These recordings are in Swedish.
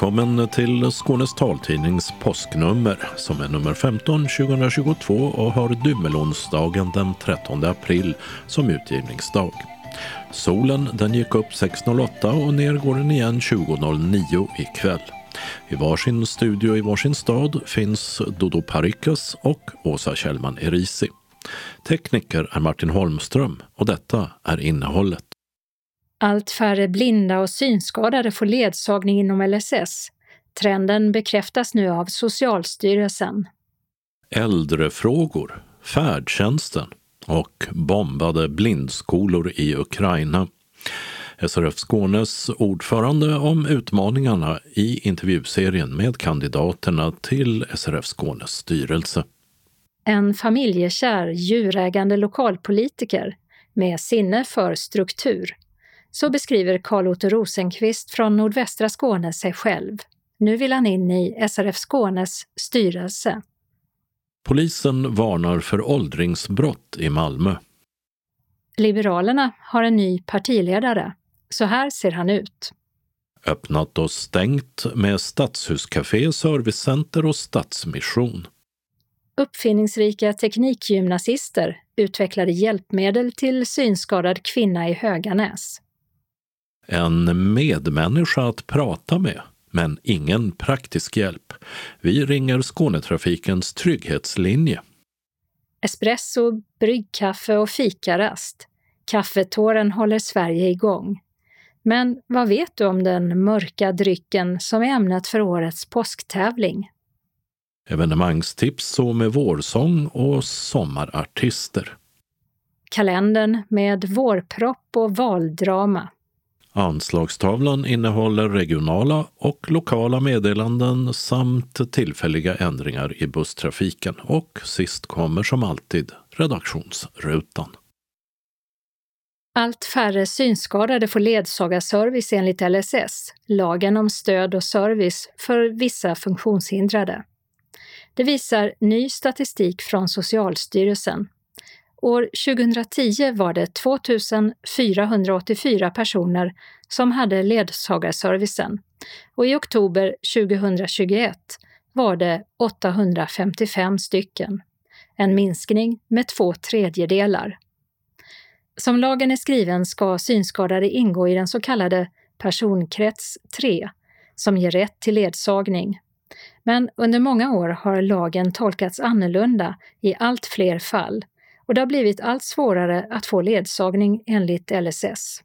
Välkommen till Skånes taltidnings påsknummer som är nummer 15 2022 och har Dymmelonsdagen den 13 april som utgivningsdag. Solen den gick upp 6.08 och ner går den igen 20.09 ikväll. I varsin studio i varsin stad finns Dodo Parikas och Åsa Kjellman Erisi. Tekniker är Martin Holmström och detta är innehållet. Allt färre blinda och synskadade får ledsagning inom LSS. Trenden bekräftas nu av Socialstyrelsen. Äldrefrågor, färdtjänsten och bombade blindskolor i Ukraina. SRF Skånes ordförande om utmaningarna i intervjuserien med kandidaterna till SRF Skånes styrelse. En familjekär, djurägande lokalpolitiker med sinne för struktur så beskriver Karl-Otto Rosenqvist från nordvästra Skåne sig själv. Nu vill han in i SRF Skånes styrelse. Polisen varnar för åldringsbrott i Malmö. Liberalerna har en ny partiledare. Så här ser han ut. Öppnat och stängt med Stadshuscafé, servicecenter och Stadsmission. Uppfinningsrika teknikgymnasister utvecklade hjälpmedel till synskadad kvinna i Höganäs. En medmänniska att prata med, men ingen praktisk hjälp. Vi ringer Skånetrafikens trygghetslinje. Espresso, bryggkaffe och fikarast. Kaffetåren håller Sverige igång. Men vad vet du om den mörka drycken som är ämnet för årets påsktävling? Evenemangstips så med vårsång och sommarartister. Kalendern med vårpropp och valdrama. Anslagstavlan innehåller regionala och lokala meddelanden samt tillfälliga ändringar i busstrafiken och sist kommer som alltid redaktionsrutan. Allt färre synskadade får ledsagarservice enligt LSS, lagen om stöd och service för vissa funktionshindrade. Det visar ny statistik från Socialstyrelsen. År 2010 var det 2 484 personer som hade ledsagarservicen och i oktober 2021 var det 855 stycken. En minskning med två tredjedelar. Som lagen är skriven ska synskadade ingå i den så kallade personkrets 3, som ger rätt till ledsagning. Men under många år har lagen tolkats annorlunda i allt fler fall och det har blivit allt svårare att få ledsagning enligt LSS.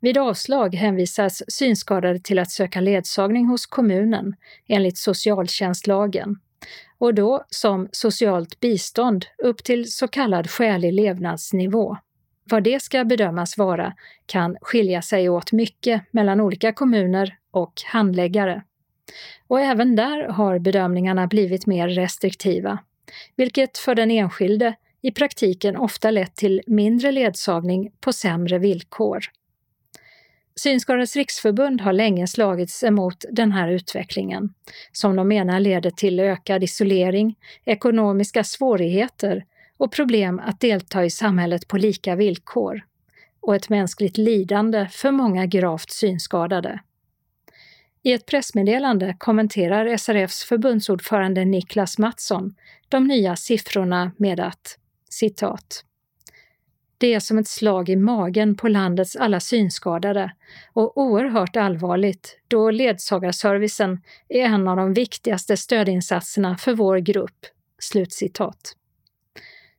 Vid avslag hänvisas synskadade till att söka ledsagning hos kommunen enligt socialtjänstlagen och då som socialt bistånd upp till så kallad skälig levnadsnivå. Vad det ska bedömas vara kan skilja sig åt mycket mellan olika kommuner och handläggare. Och även där har bedömningarna blivit mer restriktiva, vilket för den enskilde i praktiken ofta lett till mindre ledsagning på sämre villkor. Synskadades riksförbund har länge slagits emot den här utvecklingen, som de menar leder till ökad isolering, ekonomiska svårigheter och problem att delta i samhället på lika villkor och ett mänskligt lidande för många gravt synskadade. I ett pressmeddelande kommenterar SRFs förbundsordförande Niklas Mattsson de nya siffrorna med att citat det är som ett slag i magen på landets alla synskadade och oerhört allvarligt då ledsagarservicen är en av de viktigaste stödinsatserna för vår grupp.” Slutcitat.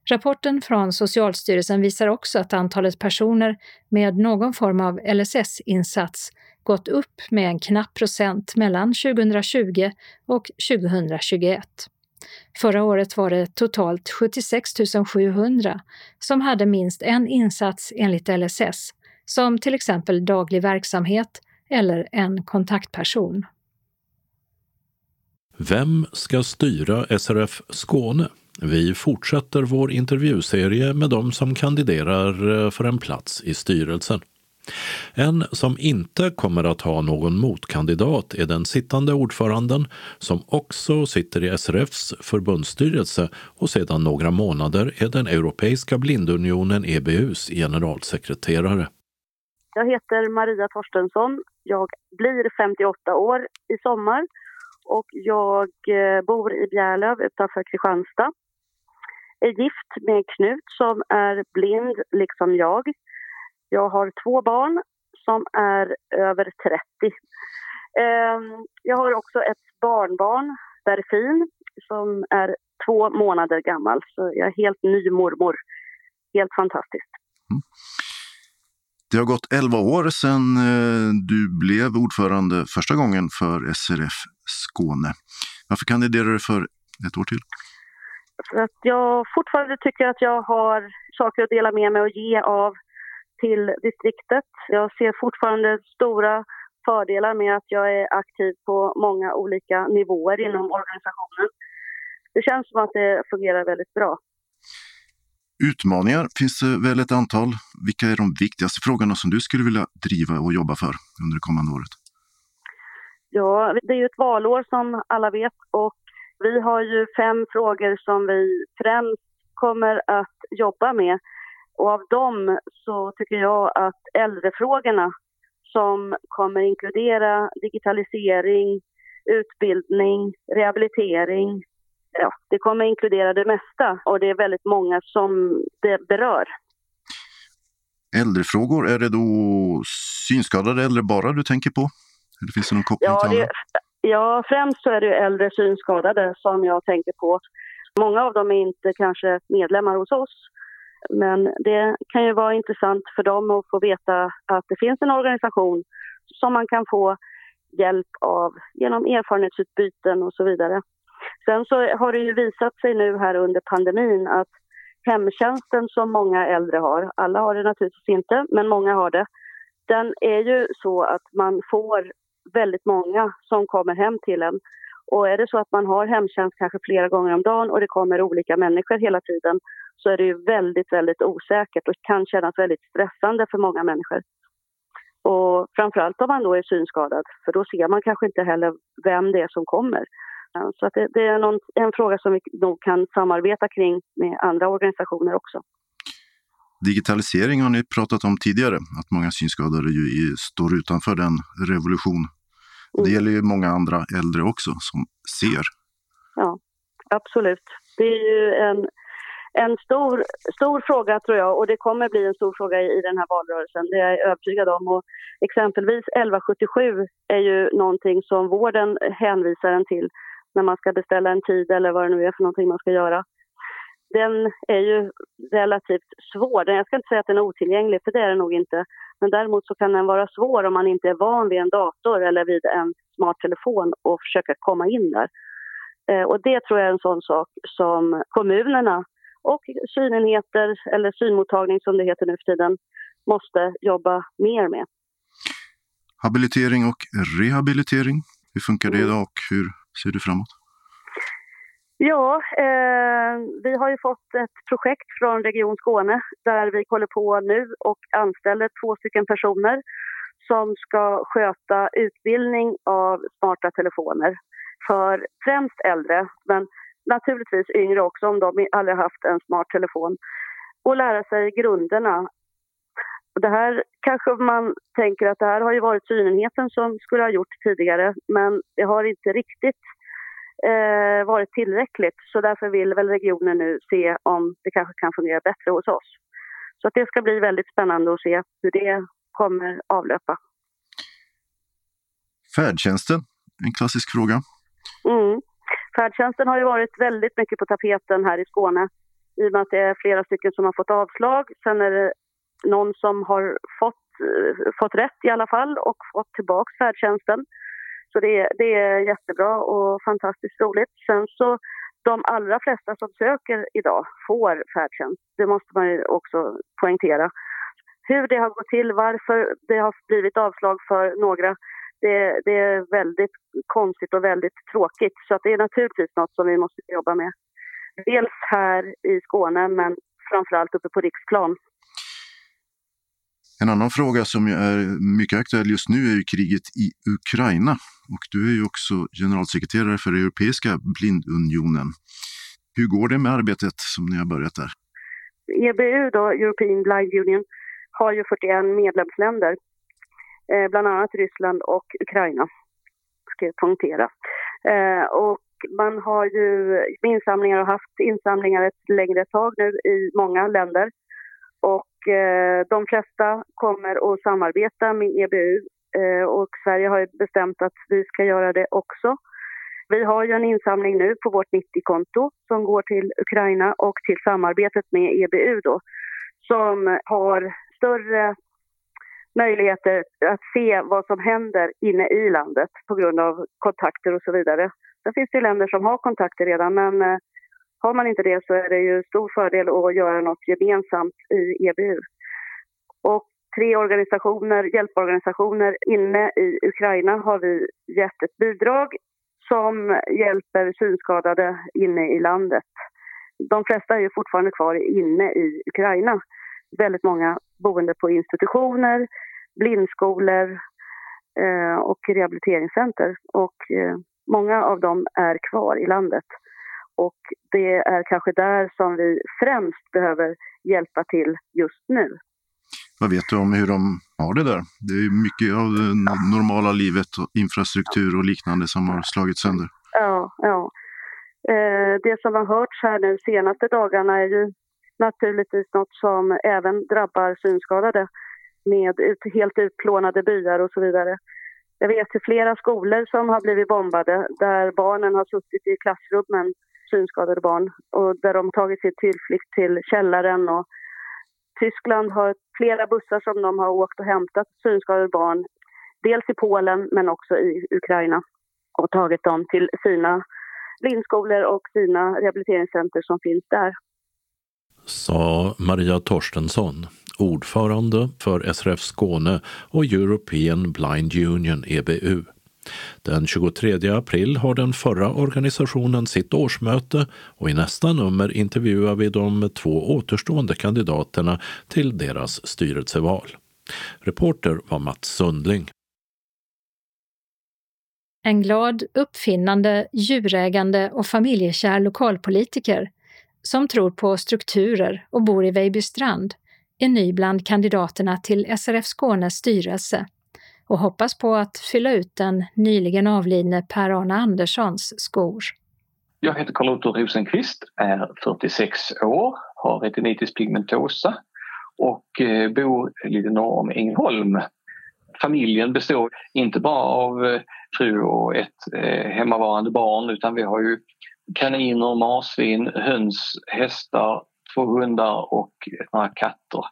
Rapporten från Socialstyrelsen visar också att antalet personer med någon form av LSS-insats gått upp med en knapp procent mellan 2020 och 2021. Förra året var det totalt 76 700 som hade minst en insats enligt LSS, som till exempel daglig verksamhet eller en kontaktperson. Vem ska styra SRF Skåne? Vi fortsätter vår intervjuserie med de som kandiderar eh, för en plats i styrelsen. En som inte kommer att ha någon motkandidat är den sittande ordföranden som också sitter i SRFs förbundsstyrelse och sedan några månader är den Europeiska blindunionen EBUs generalsekreterare. Jag heter Maria Torstensson. Jag blir 58 år i sommar och jag eh, bor i Bjärlöv utanför Kristianstad. Är gift med Knut som är blind, liksom jag. Jag har två barn som är över 30. Ehm, jag har också ett barnbarn, Berfin, som är två månader gammal. Så jag är helt ny mormor. Helt fantastiskt. Mm. Det har gått 11 år sedan eh, du blev ordförande första gången för SRF Skåne. Varför kandiderar du för ett år till? För att jag fortfarande tycker att jag har saker att dela med mig och ge av till distriktet. Jag ser fortfarande stora fördelar med att jag är aktiv på många olika nivåer inom organisationen. Det känns som att det fungerar väldigt bra. Utmaningar finns det väl ett antal. Vilka är de viktigaste frågorna som du skulle vilja driva och jobba för under det kommande året? Ja, det är ju ett valår som alla vet och vi har ju fem frågor som vi främst kommer att jobba med. Och av dem så tycker jag att äldrefrågorna som kommer inkludera digitalisering, utbildning, rehabilitering, ja, det kommer inkludera det mesta och det är väldigt många som det berör. Äldrefrågor, är det då synskadade äldre bara du tänker på? Eller finns det någon koppling ja, till det, ja, främst så är det äldre synskadade som jag tänker på. Många av dem är inte kanske medlemmar hos oss, men det kan ju vara intressant för dem att få veta att det finns en organisation som man kan få hjälp av genom erfarenhetsutbyten och så vidare. Sen så har det ju visat sig nu här under pandemin att hemtjänsten som många äldre har, alla har det naturligtvis inte, men många har det, den är ju så att man får väldigt många som kommer hem till en. Och är det så att man har hemtjänst kanske flera gånger om dagen och det kommer olika människor hela tiden så är det ju väldigt, väldigt osäkert och kan kännas väldigt stressande för många människor. Och framförallt om man då är synskadad, för då ser man kanske inte heller vem det är som kommer. Så att det, det är någon, en fråga som vi nog kan samarbeta kring med andra organisationer också. Digitalisering har ni pratat om tidigare, att många synskadade ju står utanför den revolution. Det mm. gäller ju många andra äldre också som ser. Ja, absolut. Det är ju en, en stor, stor fråga tror jag och det kommer bli en stor fråga i, i den här valrörelsen. Det är jag övertygad om. Och exempelvis 1177 är ju någonting som vården hänvisar en till när man ska beställa en tid eller vad det nu är för någonting man ska göra. Den är ju relativt svår. Jag ska inte säga att den är otillgänglig, för det är den nog inte. Men däremot så kan den vara svår om man inte är van vid en dator eller vid en smart telefon och försöka komma in där. Eh, och det tror jag är en sån sak som kommunerna och synenheter, eller synmottagning som det heter nu för tiden, måste jobba mer med. Habilitering och rehabilitering, hur funkar det mm. idag och hur ser du framåt? Ja, eh, vi har ju fått ett projekt från Region Skåne där vi håller på nu och anställer två stycken personer som ska sköta utbildning av smarta telefoner för främst äldre, men naturligtvis yngre också om de aldrig haft en smart telefon och lära sig grunderna. Det här kanske man tänker att det här har ju varit synenheten som skulle ha gjort tidigare men det har inte riktigt eh, varit tillräckligt så därför vill väl regionen nu se om det kanske kan fungera bättre hos oss. Så att det ska bli väldigt spännande att se hur det kommer avlöpa. Färdtjänsten, en klassisk fråga. Mm. Färdtjänsten har ju varit väldigt mycket på tapeten här i Skåne i och med att det är flera stycken som har fått avslag. Sen är det någon som har fått, eh, fått rätt i alla fall och fått tillbaka färdtjänsten. Så det, det är jättebra och fantastiskt roligt. Sen så de allra flesta som söker idag får färdtjänst. Det måste man ju också poängtera. Hur det har gått till, varför det har blivit avslag för några, det, det, är väldigt konstigt och väldigt tråkigt. Så att det är naturligtvis något som vi måste jobba med. Dels här i Skåne, men framförallt uppe på riksplan. En annan fråga som är mycket aktuell just nu är ju kriget i Ukraina. Och du är ju också generalsekreterare för Europeiska blindunionen. Hur går det med arbetet som ni har börjat där? EBU, då, European Blind Union, har ju 41 medlemsländer, eh, bland annat Ryssland och Ukraina, ska jag poängtera. Eh, och man har ju insamlingar och haft insamlingar ett längre tag nu i många länder. Och eh, de flesta kommer att samarbeta med EBU eh, och Sverige har bestämt att vi ska göra det också. Vi har ju en insamling nu på vårt 90-konto som går till Ukraina och till samarbetet med EBU då, som har större möjligheter att se vad som händer inne i landet på grund av kontakter och så vidare. Sen finns det länder som har kontakter redan men eh, har man inte det så är det ju stor fördel att göra något gemensamt i EBU. Och tre organisationer, hjälporganisationer inne i Ukraina har vi gett ett bidrag som hjälper synskadade inne i landet. De flesta är ju fortfarande kvar inne i Ukraina. Väldigt många boende på institutioner, blindskolor eh, och rehabiliteringscenter. Och eh, många av dem är kvar i landet. Och det är kanske där som vi främst behöver hjälpa till just nu. Vad vet du om hur de har det där? Det är mycket av det normala livet, och infrastruktur och liknande som har slagits sönder. Ja, ja. Eh, det som har hörts här nu senaste dagarna är ju naturligtvis något som även drabbar synskadade med ut, helt utplånade byar och så vidare. Jag vet till flera skolor som har blivit bombade där barnen har suttit i klassrummen, synskadade barn, och där de tagit sin tillflykt till källaren och Tyskland har flera bussar som de har åkt och hämtat synskadade barn, dels i Polen men också i Ukraina och tagit dem till sina blindskolor och sina rehabiliteringscenter som finns där. Sa Maria Torstensson, ordförande för SRF Skåne och European Blind Union, EBU. Den 23 april har den förra organisationen sitt årsmöte och i nästa nummer intervjuar vi de två återstående kandidaterna till deras styrelseval. Reporter var Mats Sundling. En glad, uppfinnande, djurägande och familjekär lokalpolitiker som tror på strukturer och bor i Vejbystrand är ny bland kandidaterna till SRF Skånes styrelse och hoppas på att fylla ut den nyligen avlidne Per-Arne Anderssons skor. Jag heter Carl-Otto Rosenqvist, är 46 år, har retinitis pigmentosa och eh, bor lite norr om Ängelholm. Familjen består inte bara av eh, fru och ett eh, hemmavarande barn utan vi har ju kaniner, marsvin, höns, hästar, två hundar och några katter.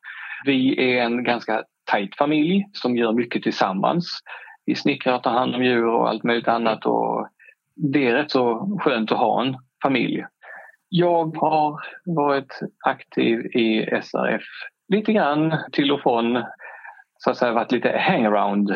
Vi är en ganska tajt familj som gör mycket tillsammans. Vi snickrar tar hand om djur och allt möjligt annat och det är rätt så skönt att ha en familj. Jag har varit aktiv i SRF lite grann till och från, så att säga varit lite hangaround.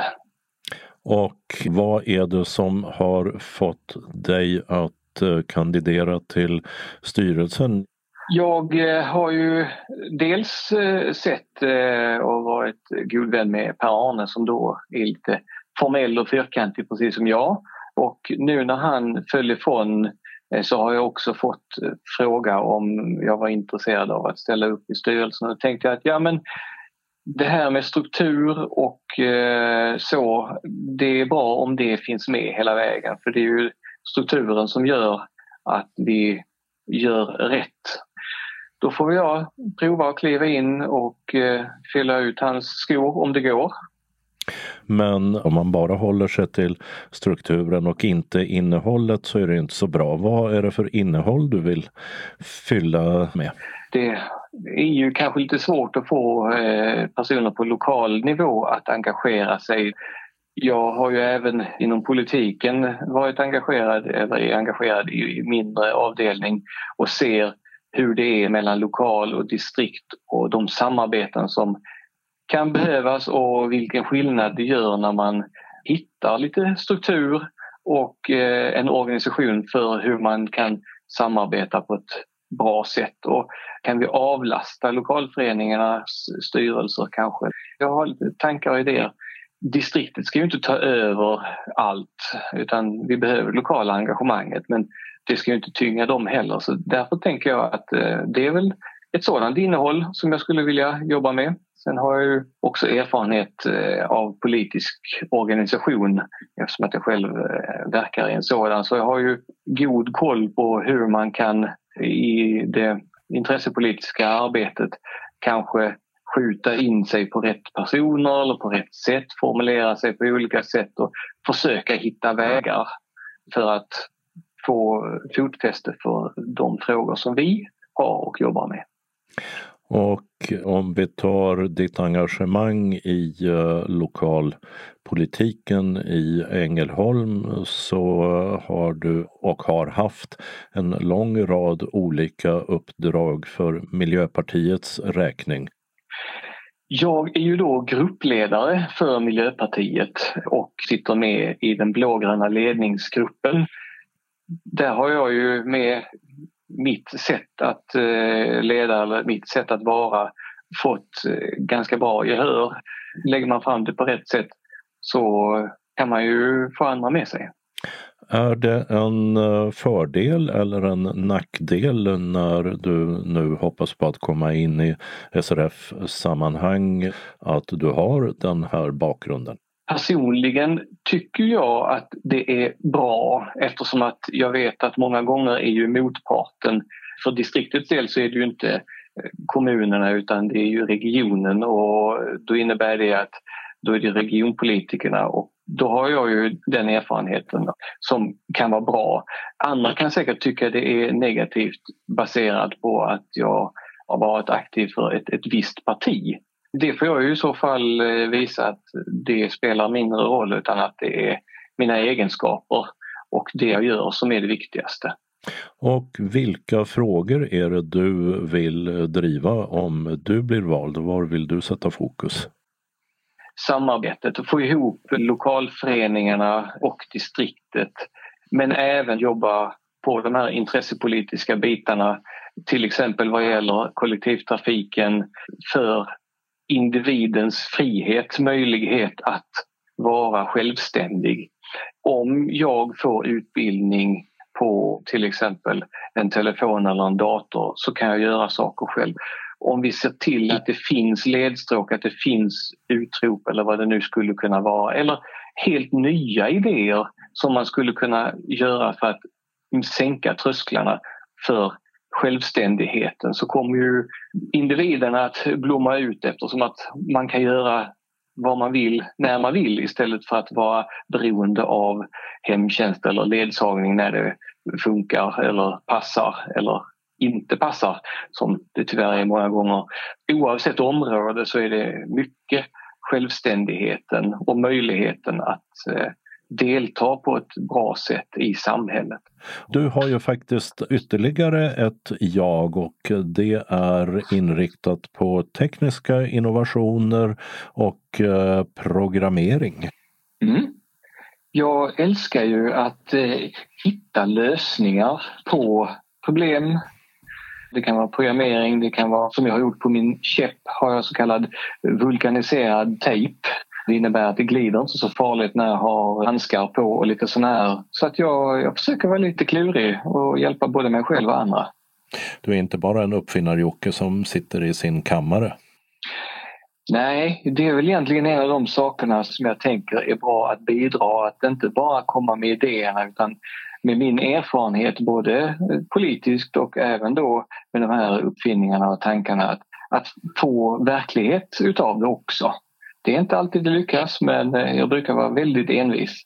Och vad är det som har fått dig att eh, kandidera till styrelsen? Jag eh, har ju dels eh, sett eh, och varit god vän med Per-Arne som då är lite formell och fyrkantig precis som jag. Och nu när han föll ifrån så har jag också fått fråga om jag var intresserad av att ställa upp i styrelsen. Och tänkte jag att ja men det här med struktur och så, det är bra om det finns med hela vägen för det är ju strukturen som gör att vi gör rätt då får jag prova att kliva in och eh, fylla ut hans skor om det går. Men om man bara håller sig till strukturen och inte innehållet så är det inte så bra. Vad är det för innehåll du vill fylla med? Det är ju kanske lite svårt att få eh, personer på lokal nivå att engagera sig. Jag har ju även inom politiken varit engagerad eller är engagerad i mindre avdelning och ser hur det är mellan lokal och distrikt och de samarbeten som kan behövas och vilken skillnad det gör när man hittar lite struktur och eh, en organisation för hur man kan samarbeta på ett bra sätt. Och kan vi avlasta lokalföreningarnas styrelser kanske? Jag har lite tankar och idéer. Distriktet ska ju inte ta över allt utan vi behöver lokala engagemanget men det ska ju inte tynga dem heller. Så därför tänker jag att eh, det är väl ett sådant innehåll som jag skulle vilja jobba med. Sen har jag ju också erfarenhet eh, av politisk organisation eftersom att jag själv eh, verkar i en sådan. Så jag har ju god koll på hur man kan i det intressepolitiska arbetet kanske skjuta in sig på rätt personer eller på rätt sätt, formulera sig på olika sätt och försöka hitta vägar för att få fotfäste för de frågor som vi har och jobbar med. Och om vi tar ditt engagemang i uh, lokalpolitiken i Ängelholm så har du och har haft en lång rad olika uppdrag för Miljöpartiets räkning. Jag är ju då gruppledare för Miljöpartiet och sitter med i den blågröna ledningsgruppen. Där har jag ju med mitt sätt att eh, leda eller mitt sätt att vara fått eh, ganska bra gehör. Lägger man fram det på rätt sätt så kan man ju få andra med sig. Är det en eh, fördel eller en nackdel när du nu hoppas på att komma in i SRF-sammanhang att du har den här bakgrunden? Personligen tycker jag att det är bra eftersom att jag vet att många gånger är ju motparten, för distriktets del så är det ju inte eh, kommunerna utan det är ju regionen och då innebär det att då är det regionpolitikerna och då har jag ju den erfarenheten som kan vara bra. Andra kan säkert tycka det är negativt baserat på att jag har varit aktiv för ett, ett visst parti. Det får jag ju i så fall eh, visa att det spelar mindre roll utan att det är mina egenskaper och det jag gör som är det viktigaste. Och vilka frågor är det du vill driva om du blir vald? Var vill du sätta fokus? samarbetet och få ihop lokalföreningarna och distriktet men även jobba på de här intressepolitiska bitarna till exempel vad gäller kollektivtrafiken för individens frihet, möjlighet att vara självständig. Om jag får utbildning på till exempel en telefon eller en dator så kan jag göra saker själv om vi ser till att det finns ledstråk, att det finns utrop eller vad det nu skulle kunna vara eller helt nya idéer som man skulle kunna göra för att sänka trösklarna för självständigheten så kommer ju individen att blomma ut eftersom att man kan göra vad man vill när man vill istället för att vara beroende av hemtjänst eller ledsagning när det funkar eller passar eller inte passar som det tyvärr är många gånger. Oavsett område så är det mycket självständigheten och möjligheten att eh, delta på ett bra sätt i samhället. Du har ju faktiskt ytterligare ett jag och det är inriktat på tekniska innovationer och eh, programmering. Mm. Jag älskar ju att eh, hitta lösningar på problem det kan vara programmering, det kan vara som jag har gjort på min käpp har jag så kallad vulkaniserad tejp. Det innebär att det glider inte så farligt när jag har handskar på och lite sån här. Så att jag, jag försöker vara lite klurig och hjälpa både mig själv och andra. Du är inte bara en uppfinnar som sitter i sin kammare? Nej, det är väl egentligen en av de sakerna som jag tänker är bra att bidra. Att inte bara komma med idéerna utan med min erfarenhet både politiskt och även då med de här uppfinningarna och tankarna att, att få verklighet utav det också. Det är inte alltid det lyckas men eh, jag brukar vara väldigt envis.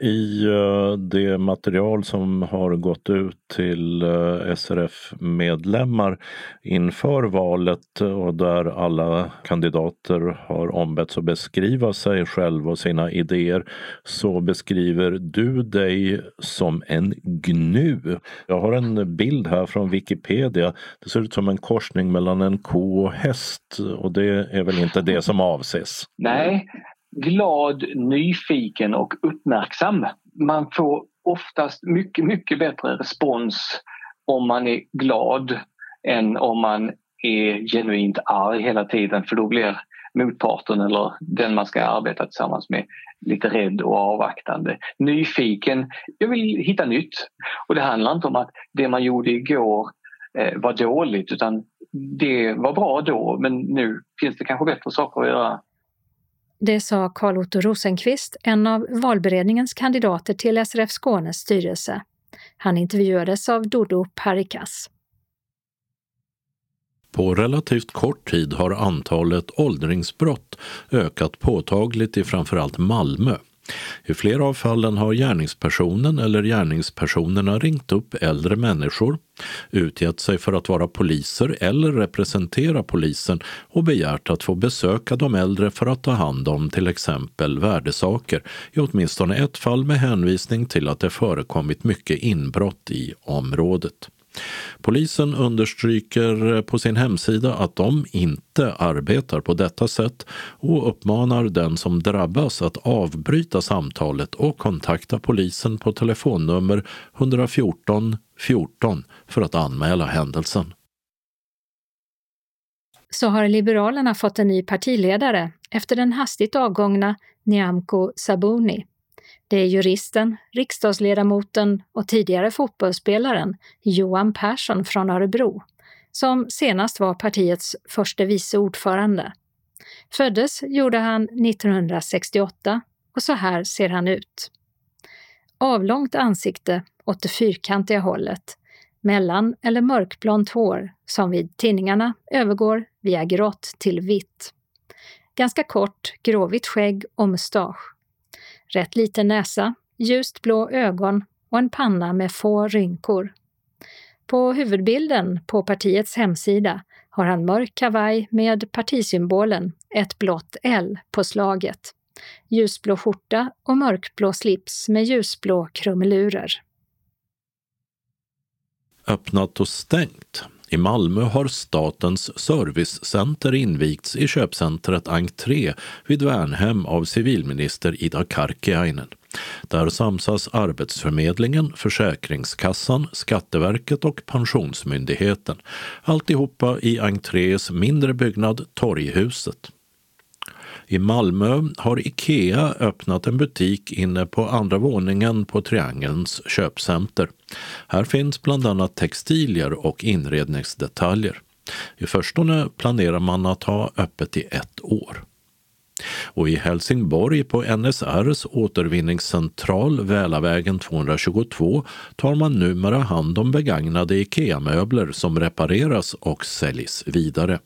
I eh, det material som har gått ut till eh, SRF-medlemmar inför valet och där alla kandidater har ombetts att beskriva sig själva och sina idéer så beskriver du dig som en gnu. Jag har en bild här från Wikipedia. Det ser ut som en korsning mellan en ko och häst och det är väl inte det som avses? Nej, glad, nyfiken och uppmärksam. Man får oftast mycket, mycket bättre respons om man är glad än om man är genuint arg hela tiden för då blir motparten eller den man ska arbeta tillsammans med lite rädd och avvaktande. Nyfiken, jag vill hitta nytt. Och det handlar inte om att det man gjorde igår eh, var dåligt utan det var bra då men nu finns det kanske bättre saker att göra. Det sa Carl Otto Rosenqvist, en av valberedningens kandidater till SRF Skånes styrelse. Han intervjuades av Dodo Parikas. På relativt kort tid har antalet åldringsbrott ökat påtagligt i framförallt Malmö. I flera av fallen har gärningspersonen eller gärningspersonerna ringt upp äldre människor, utgett sig för att vara poliser eller representera polisen och begärt att få besöka de äldre för att ta hand om till exempel värdesaker, i åtminstone ett fall med hänvisning till att det förekommit mycket inbrott i området. Polisen understryker på sin hemsida att de inte arbetar på detta sätt och uppmanar den som drabbas att avbryta samtalet och kontakta polisen på telefonnummer 114 14 för att anmäla händelsen. Så har Liberalerna fått en ny partiledare efter den hastigt avgångna Nyamko Sabuni. Det är juristen, riksdagsledamoten och tidigare fotbollsspelaren Johan Persson från Örebro, som senast var partiets förste vice ordförande. Föddes gjorde han 1968 och så här ser han ut. Avlångt ansikte åt det fyrkantiga hållet, mellan eller mörkblont hår som vid tinningarna övergår via grått till vitt. Ganska kort, gråvitt skägg och mustasch rätt liten näsa, ljust blå ögon och en panna med få rynkor. På huvudbilden på partiets hemsida har han mörk kavaj med partisymbolen, ett blått L, på slaget, ljusblå skjorta och mörkblå slips med ljusblå krumelurer. Öppnat och stängt i Malmö har Statens servicecenter invigts i köpcentret Entré vid Värnhem av civilminister Ida Karkiainen. Där samsas Arbetsförmedlingen, Försäkringskassan, Skatteverket och Pensionsmyndigheten. Alltihopa i Entrés mindre byggnad Torghuset. I Malmö har Ikea öppnat en butik inne på andra våningen på Triangelns köpcenter. Här finns bland annat textilier och inredningsdetaljer. I förstone planerar man att ha öppet i ett år. Och i Helsingborg på NSRs återvinningscentral Välavägen 222 tar man numera hand om begagnade IKEA-möbler som repareras och säljs vidare.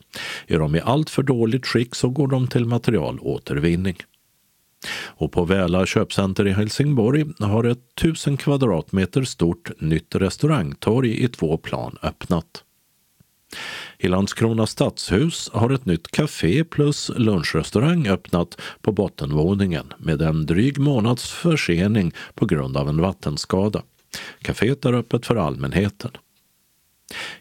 Är de i alltför dåligt skick så går de till materialåtervinning. Och på Väla köpcenter i Helsingborg har ett tusen kvadratmeter stort nytt restaurangtorg i två plan öppnat. I Landskrona stadshus har ett nytt café plus lunchrestaurang öppnat på bottenvåningen med en dryg månads försening på grund av en vattenskada. Caféet är öppet för allmänheten.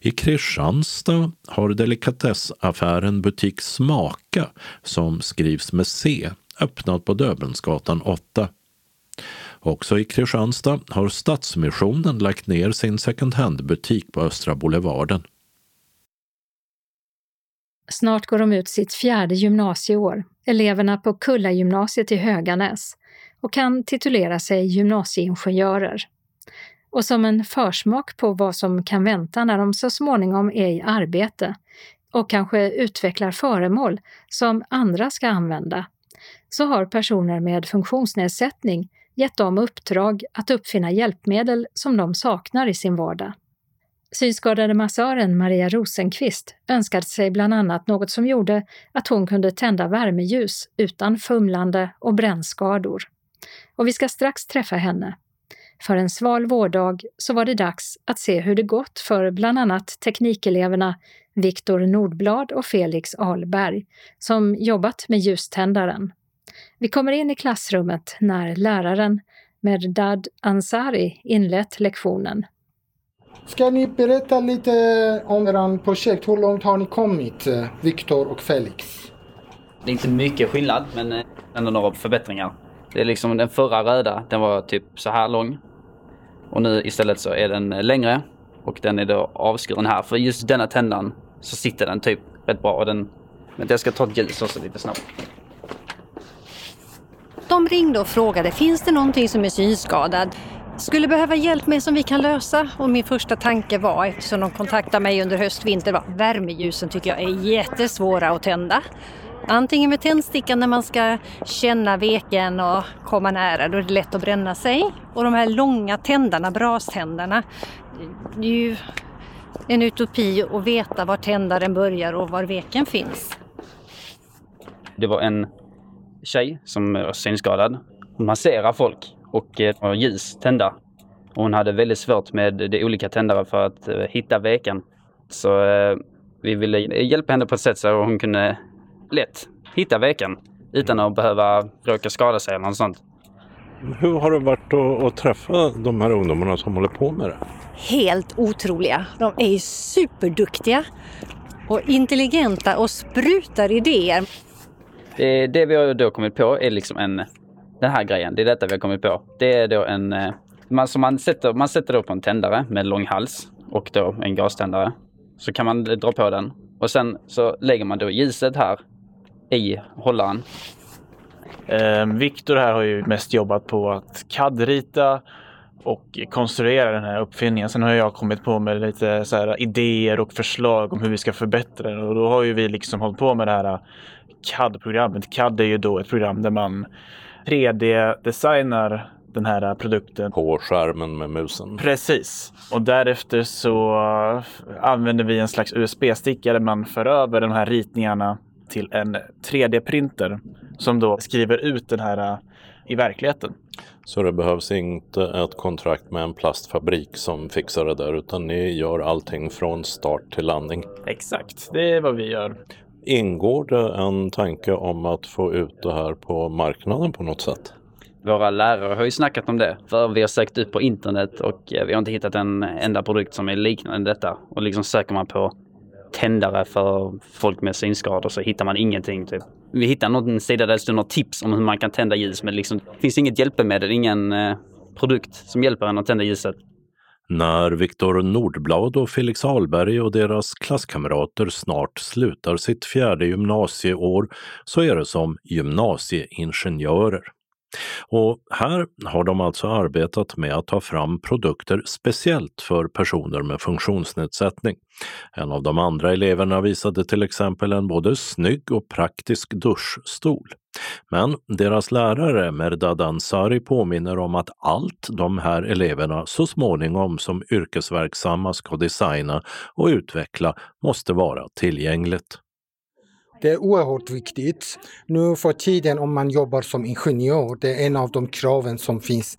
I Kristianstad har delikatessaffären Butik Smaka, som skrivs med C, öppnat på Döbelnsgatan 8. Också i Kristianstad har Stadsmissionen lagt ner sin second hand-butik på Östra Boulevarden. Snart går de ut sitt fjärde gymnasieår, eleverna på Kullagymnasiet i Höganäs, och kan titulera sig gymnasieingenjörer. Och som en försmak på vad som kan vänta när de så småningom är i arbete och kanske utvecklar föremål som andra ska använda, så har personer med funktionsnedsättning gett dem uppdrag att uppfinna hjälpmedel som de saknar i sin vardag. Synskadade massören Maria Rosenqvist önskade sig bland annat något som gjorde att hon kunde tända värmeljus utan fumlande och brännskador. Och vi ska strax träffa henne. För en sval vårdag så var det dags att se hur det gått för bland annat teknikeleverna Viktor Nordblad och Felix Alberg, som jobbat med ljuständaren. Vi kommer in i klassrummet när läraren Merdad Ansari inlett lektionen. Ska ni berätta lite om er projekt? Hur långt har ni kommit, Viktor och Felix? Det är inte mycket skillnad, men eh, ändå några förbättringar. Det är liksom den förra röda, den var typ så här lång. Och nu istället så är den längre och den är då avskuren här. För just denna tändan så sitter den typ rätt bra. Och den, men jag ska ta ett ljus också lite snabbt. De ringde och frågade, finns det någonting som är synskadad? Skulle behöva hjälp med som vi kan lösa. Och min första tanke var, eftersom de kontaktade mig under höst-vinter, var värmeljusen tycker jag är jättesvåra att tända. Antingen med tändstickan när man ska känna veken och komma nära, då är det lätt att bränna sig. Och de här långa tändarna, braständerna. det är ju en utopi att veta var tändaren börjar och var veken finns. Det var en tjej som var synskadad. Hon masserar folk och eh, ljus tända. Och hon hade väldigt svårt med de olika tändare för att eh, hitta veken. Så eh, vi ville hjälpa henne på ett sätt så hon kunde lätt hitta veken utan att behöva råka skada sig eller något sånt. Hur har det varit att, att träffa de här ungdomarna som håller på med det? Helt otroliga. De är superduktiga och intelligenta och sprutar idéer. Det, det vi har då kommit på är liksom en, den här grejen, det är detta vi har kommit på. Det är då en, eh, man, så man sätter, man sätter då på en tändare med lång hals och då en gaständare. Så kan man dra på den och sen så lägger man då ljuset här i hållaren. Eh, Viktor här har ju mest jobbat på att CAD-rita och konstruera den här uppfinningen. Sen har jag kommit på med lite så här idéer och förslag om hur vi ska förbättra den och då har ju vi liksom hållit på med det här eh, CAD-programmet. CAD är ju då ett program där man 3D-designar den här produkten. På skärmen med musen? Precis. Och därefter så använder vi en slags USB-sticka där man för över de här ritningarna till en 3D-printer som då skriver ut den här i verkligheten. Så det behövs inte ett kontrakt med en plastfabrik som fixar det där utan ni gör allting från start till landning? Exakt, det är vad vi gör. Ingår det en tanke om att få ut det här på marknaden på något sätt? Våra lärare har ju snackat om det. För vi har sökt ut på internet och eh, vi har inte hittat en enda produkt som är liknande detta. Och liksom söker man på tändare för folk med synskador så hittar man ingenting. Typ. Vi hittar någon sida där det står något tips om hur man kan tända ljus men liksom, det finns inget hjälpmedel, ingen eh, produkt som hjälper en att tända ljuset. När Viktor Nordblad och Felix Ahlberg och deras klasskamrater snart slutar sitt fjärde gymnasieår så är det som gymnasieingenjörer. Och här har de alltså arbetat med att ta fram produkter speciellt för personer med funktionsnedsättning. En av de andra eleverna visade till exempel en både snygg och praktisk duschstol. Men deras lärare Merdad Ansari påminner om att allt de här eleverna så småningom som yrkesverksamma ska designa och utveckla måste vara tillgängligt. Det är oerhört viktigt. Nu för tiden om man jobbar som ingenjör, det är en av de kraven som finns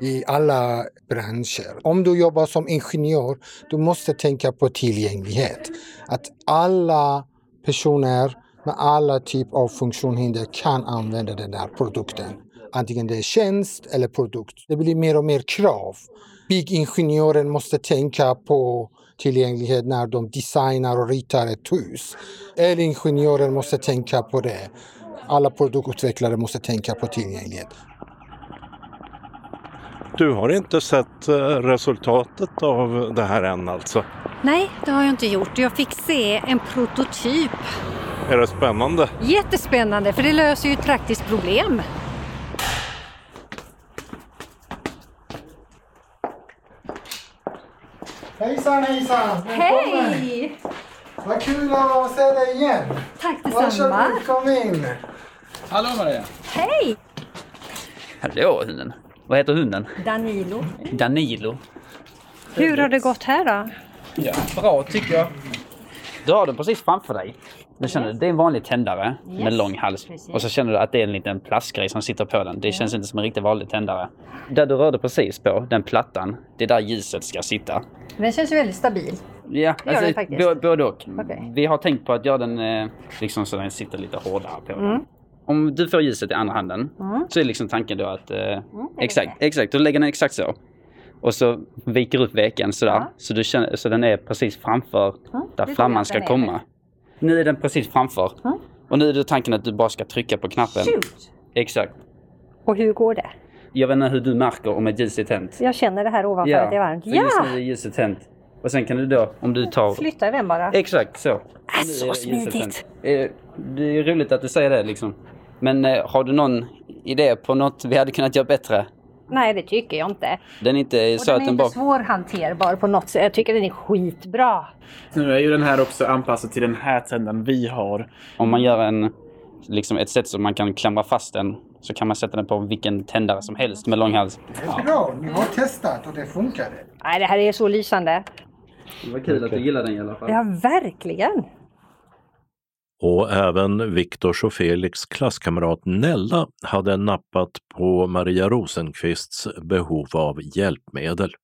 i alla branscher. Om du jobbar som ingenjör, du måste tänka på tillgänglighet. Att alla personer med alla typer av funktionshinder kan använda den där produkten. Antingen det är tjänst eller produkt. Det blir mer och mer krav. Byggingenjören måste tänka på tillgänglighet när de designar och ritar ett hus. Elingenjörer måste tänka på det. Alla produktutvecklare måste tänka på tillgänglighet. Du har inte sett eh, resultatet av det här än alltså? Nej, det har jag inte gjort. Jag fick se en prototyp. Är det spännande? Jättespännande, för det löser ju ett praktiskt problem. Hejsan hejsan! Välkommen! Hej! Vad kul att se dig igen! Tack detsamma! Varsågod, kom in! Hallå Maria! Hej! Hallå hunden! Vad heter hunden? Danilo. Danilo. Hur har det gått här då? Ja, bra tycker jag. Du har den precis framför dig. Du känner, det är en vanlig tändare med Yes, lång hals. precis. Och så känner du att det är en liten plastgrej som sitter på den. Det känns inte som en riktigt vanlig tändare. Där du rörde precis på, den plattan, det är där ljuset ska sitta. Den känns ju väldigt stabil. Ja, Det den bo- både och. Okej. Vi har tänkt på att göra den eh, liksom så den sitter lite hårdare på den. Mm. Om du får ljuset i andra handen Mm. så är liksom tanken då att... Eh, är exakt, det. exakt. Du lägger den exakt så. Och så viker upp veken sådär. Ja. Så, du känner, så den är precis framför Mm, där flamman ska den komma. Nu är den precis framför. Mm. Och nu är det tanken att du bara ska trycka på knappen. Shoot! Exakt. Och hur går det? Jag vet inte hur du märker om ett ljus är tänt. Jag känner det här ovanför att det är varmt. för just Ja! nu är ljuset tänt. Och sen kan du då, om du tar... Flytta den bara. Exakt så. Äh, så ljuset smidigt. Eh, Det är roligt att du säger det liksom. Men eh, har du någon idé på något vi hade kunnat göra bättre? Nej, det tycker jag inte. Den är inte så den att är den inte bara... svårhanterbar på något sätt. Jag tycker den är skitbra. Nu är ju den här också anpassad till den här tändaren vi har. Om man gör en, liksom ett sätt som man kan klamra fast den så kan man sätta den på vilken tändare som helst med lång hals. Bra, ni har testat och det funkade. Nej, det här är så lysande. Det var kul att du gillade den i alla fall. Ja, verkligen. Och även Viktors och Felix klasskamrat Nella hade nappat på Maria Rosenqvists behov av hjälpmedel.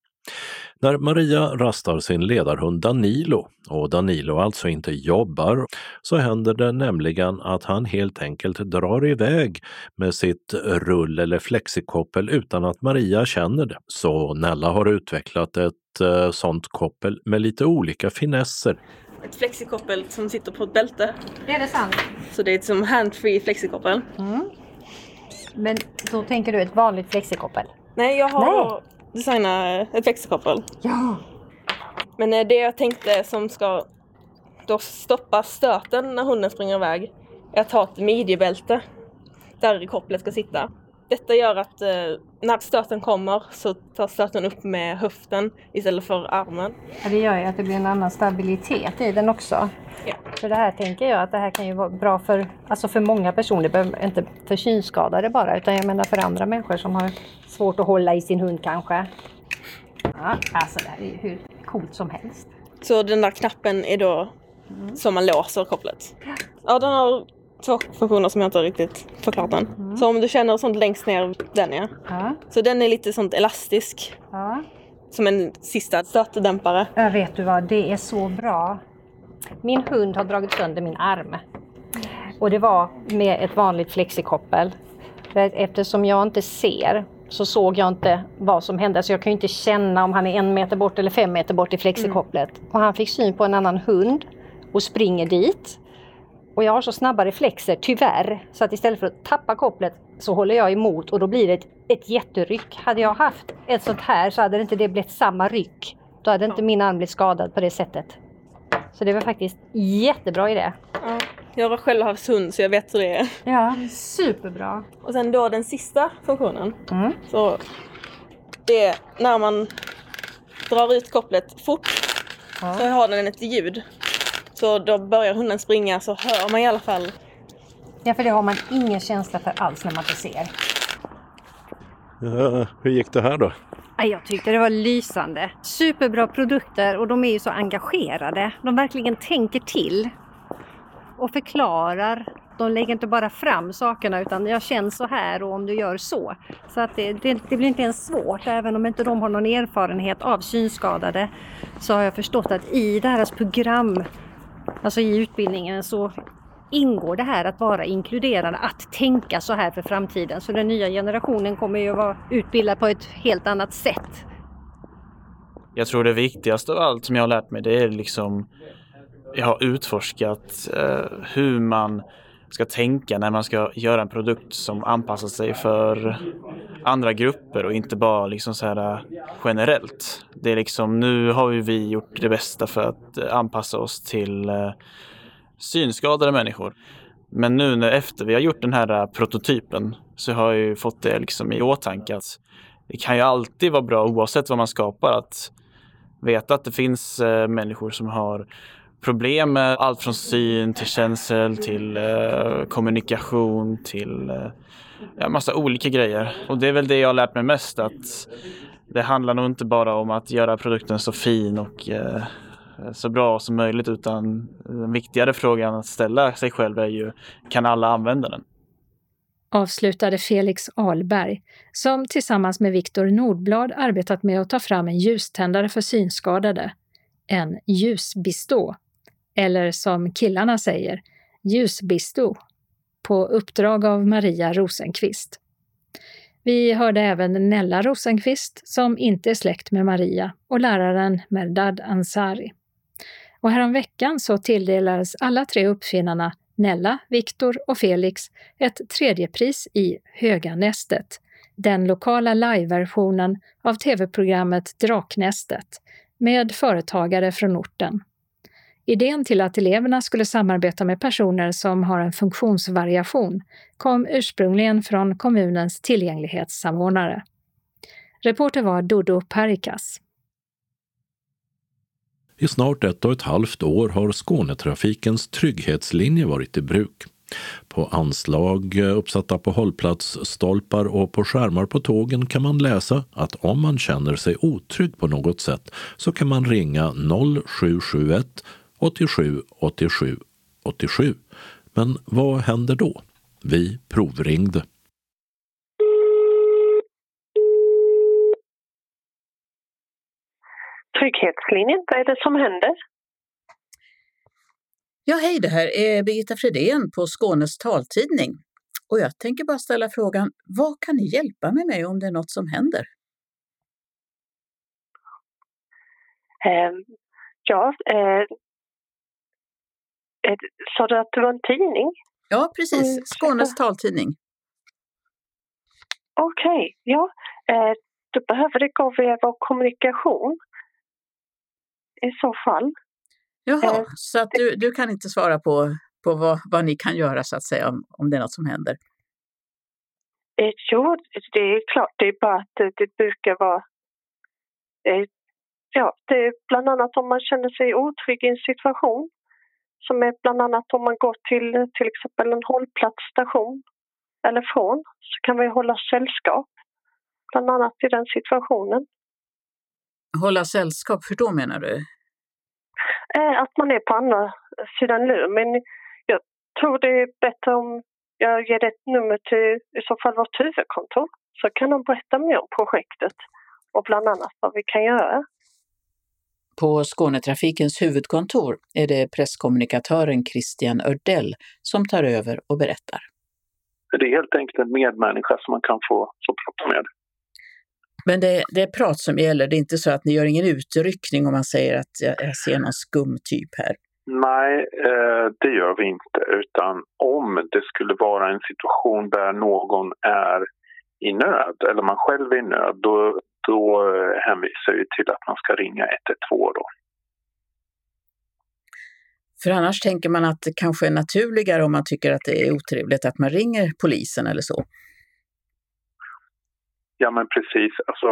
När Maria rastar sin ledarhund Danilo och Danilo alltså inte jobbar så händer det nämligen att han helt enkelt drar iväg med sitt rull eller flexikoppel utan att Maria känner det. Så Nella har utvecklat ett eh, sånt koppel med lite olika finesser. Ett flexikoppel som sitter på ett bälte. Det är det sant. Så det är ett som hand-free flexikoppel. Men då tänker du ett vanligt flexikoppel? Nej, jag har Nej. designat ett flexikoppel. Ja. Men eh, det jag tänkte som ska då stoppa stöten när hunden springer iväg är att ha ett midjebälte där kopplet ska sitta. Detta gör att eh, när stöten kommer så tar stöten upp med höften istället för armen. Ja, det gör ju att det blir en annan stabilitet i den också. Ja. För det här tänker jag att det här kan ju vara bra för, alltså för många personer, inte för synskadade bara, utan jag menar för andra människor som har svårt att hålla i sin hund kanske. Ja, alltså det här är ju hur coolt som helst. Så den där knappen är då som man låser kopplet. Ja, den har två funktioner som jag inte riktigt förklarat än. Så om du känner sånt längst ner, den ja. Ja, Så den är lite sånt elastisk. ja. Som en sista stötdämpare. Jag vet du vad, det är så bra. Min hund har dragit sönder min arm. Och det var med ett vanligt flexikoppel. Eftersom jag inte ser så såg jag inte vad som hände. Så jag kan ju inte känna om han är en meter bort eller fem meter bort i flexikopplet. Och han fick syn på en annan hund och springer dit. Och jag har så snabba reflexer, tyvärr, så att istället för att tappa kopplet så håller jag emot och då blir det ett, ett jätteryck. Hade jag haft ett sånt här så hade det inte det blivit samma ryck. Då hade inte min arm blivit skadad på det sättet. Så det var faktiskt jättebra idé. Ja. Jag har själv haft hund så jag vet hur det är. Ja, superbra. Och sen då den sista funktionen. Mm. Så det är när man drar ut kopplet fort så har den ett ljud. Så då börjar hunden springa så hör man i alla fall. Ja, för det har man ingen känsla för alls när man inte ser. Ja, hur gick det här då? Ja, Jag tyckte det var lysande. Superbra produkter och de är ju så engagerade. De verkligen tänker till och förklarar. De lägger inte bara fram sakerna utan jag känner så här och om du gör så. Så att det, det, det blir inte ens svårt. Även om inte de har någon erfarenhet av synskadade så har jag förstått att i deras program, alltså i utbildningen så ingår det här att vara inkluderande, att tänka så här för framtiden. Så den nya generationen kommer ju att vara utbildad på ett helt annat sätt. Jag tror det viktigaste av allt som jag har lärt mig det är liksom jag har utforskat eh, hur man ska tänka när man ska göra en produkt som anpassar sig för andra grupper och inte bara liksom så här äh, generellt. Det är liksom nu har ju vi gjort det bästa för att äh, anpassa oss till äh, synskadade människor. Men nu när efter vi har gjort den här prototypen så har jag ju fått det liksom i åtanke att det kan ju alltid vara bra oavsett vad man skapar att veta att det finns människor som har problem med allt från syn till känsel till eh, kommunikation till eh, ja, massa olika grejer. Och det är väl det jag har lärt mig mest att det handlar nog inte bara om att göra produkten så fin och eh, så bra som möjligt utan den viktigare frågan att ställa sig själv är ju kan alla använda den? avslutade Felix Ahlberg, som tillsammans med Viktor Nordblad arbetat med att ta fram en ljuständare för synskadade, en ljusbistå, eller som killarna säger, ljusbisto, på uppdrag av Maria Rosenqvist. Vi hörde även Nella Rosenqvist, som inte är släkt med Maria, och läraren Merdad Ansari. Och häromveckan så tilldelades alla tre uppfinnarna Nella, Viktor och Felix ett tredjepris i Höganästet, den lokala liveversionen av tv-programmet Draknästet, med företagare från orten. Idén till att eleverna skulle samarbeta med personer som har en funktionsvariation kom ursprungligen från kommunens tillgänglighetssamordnare. Reporter var Dodo Perikas. I snart ett och ett halvt år har Skånetrafikens trygghetslinje varit i bruk. På anslag uppsatta på hållplatsstolpar och på skärmar på tågen kan man läsa att om man känner sig otrygg på något sätt så kan man ringa 0771 87 87 87. Men vad händer då? Vi provringde. Trygghetslinjen, vad är det som händer? Ja, hej, det här är Birgitta Fredén på Skånes taltidning. Och jag tänker bara ställa frågan, vad kan ni hjälpa mig med om det är något som händer? Eh, ja, eh, sa du att det var en tidning? Ja, precis. Mm, Skånes taltidning. Okej, okay, ja. Eh, då behöver det gå via vår kommunikation i så fall. Jaha, eh, så att du, du kan inte svara på, på vad, vad ni kan göra så att säga om, om det är något som händer? Eh, jo, det är klart. Det är bara att det, det brukar vara... Eh, ja, det är bland annat om man känner sig otrygg i en situation. Som är bland annat om man går till till exempel en hållplatsstation eller från så kan vi hålla sällskap. Bland annat i den situationen. Hålla sällskap, hur då menar du? Eh, att man är på andra sidan luren. Men jag tror det är bättre om jag ger ett nummer till i så fall vårt huvudkontor. Så kan de berätta mer om projektet och bland annat vad vi kan göra. På Skånetrafikens huvudkontor är det presskommunikatören Christian Ördell som tar över och berättar. Det är helt enkelt en medmänniska som man kan få, få prata med. Men det, det, är prat som gäller, det är inte så att ni gör ingen utryckning om man säger att jag, jag ser någon skum typ här? Nej, eh, det gör vi inte. Utan om det skulle vara en situation där någon är i nöd, eller man själv är i nöd, då, då hänvisar vi till att man ska ringa 112 då. För annars tänker man att det kanske är naturligare om man tycker att det är otrevligt att man ringer polisen eller så. Ja men precis, alltså,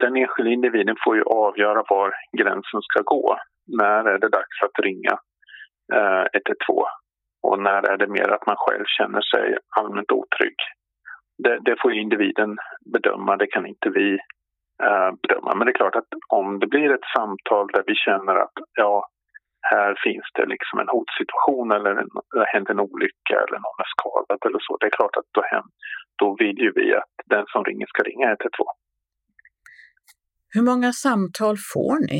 den enskilda individen får ju avgöra var gränsen ska gå. När är det dags att ringa eh, 112 och när är det mer att man själv känner sig allmänt otrygg. Det, det får individen bedöma, det kan inte vi eh, bedöma. Men det är klart att om det blir ett samtal där vi känner att ja, här finns det liksom en hotsituation eller en, det hänt en olycka eller någon är skadad eller så. Det är klart att då, hem, då vill ju vi att den som ringer ska ringa 112. Hur många samtal får ni?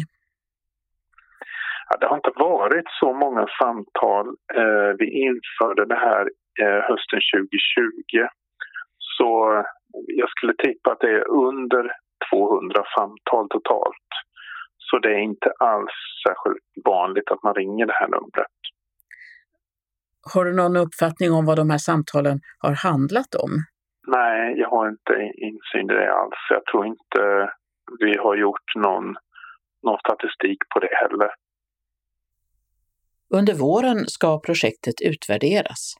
Ja, det har inte varit så många samtal. Eh, vi införde det här eh, hösten 2020. Så jag skulle tippa att det är under 200 samtal totalt. Så det är inte alls särskilt vanligt att man ringer det här numret. Har du någon uppfattning om vad de här samtalen har handlat om? Nej, jag har inte insyn i det alls. Jag tror inte vi har gjort någon, någon statistik på det heller. Under våren ska projektet utvärderas.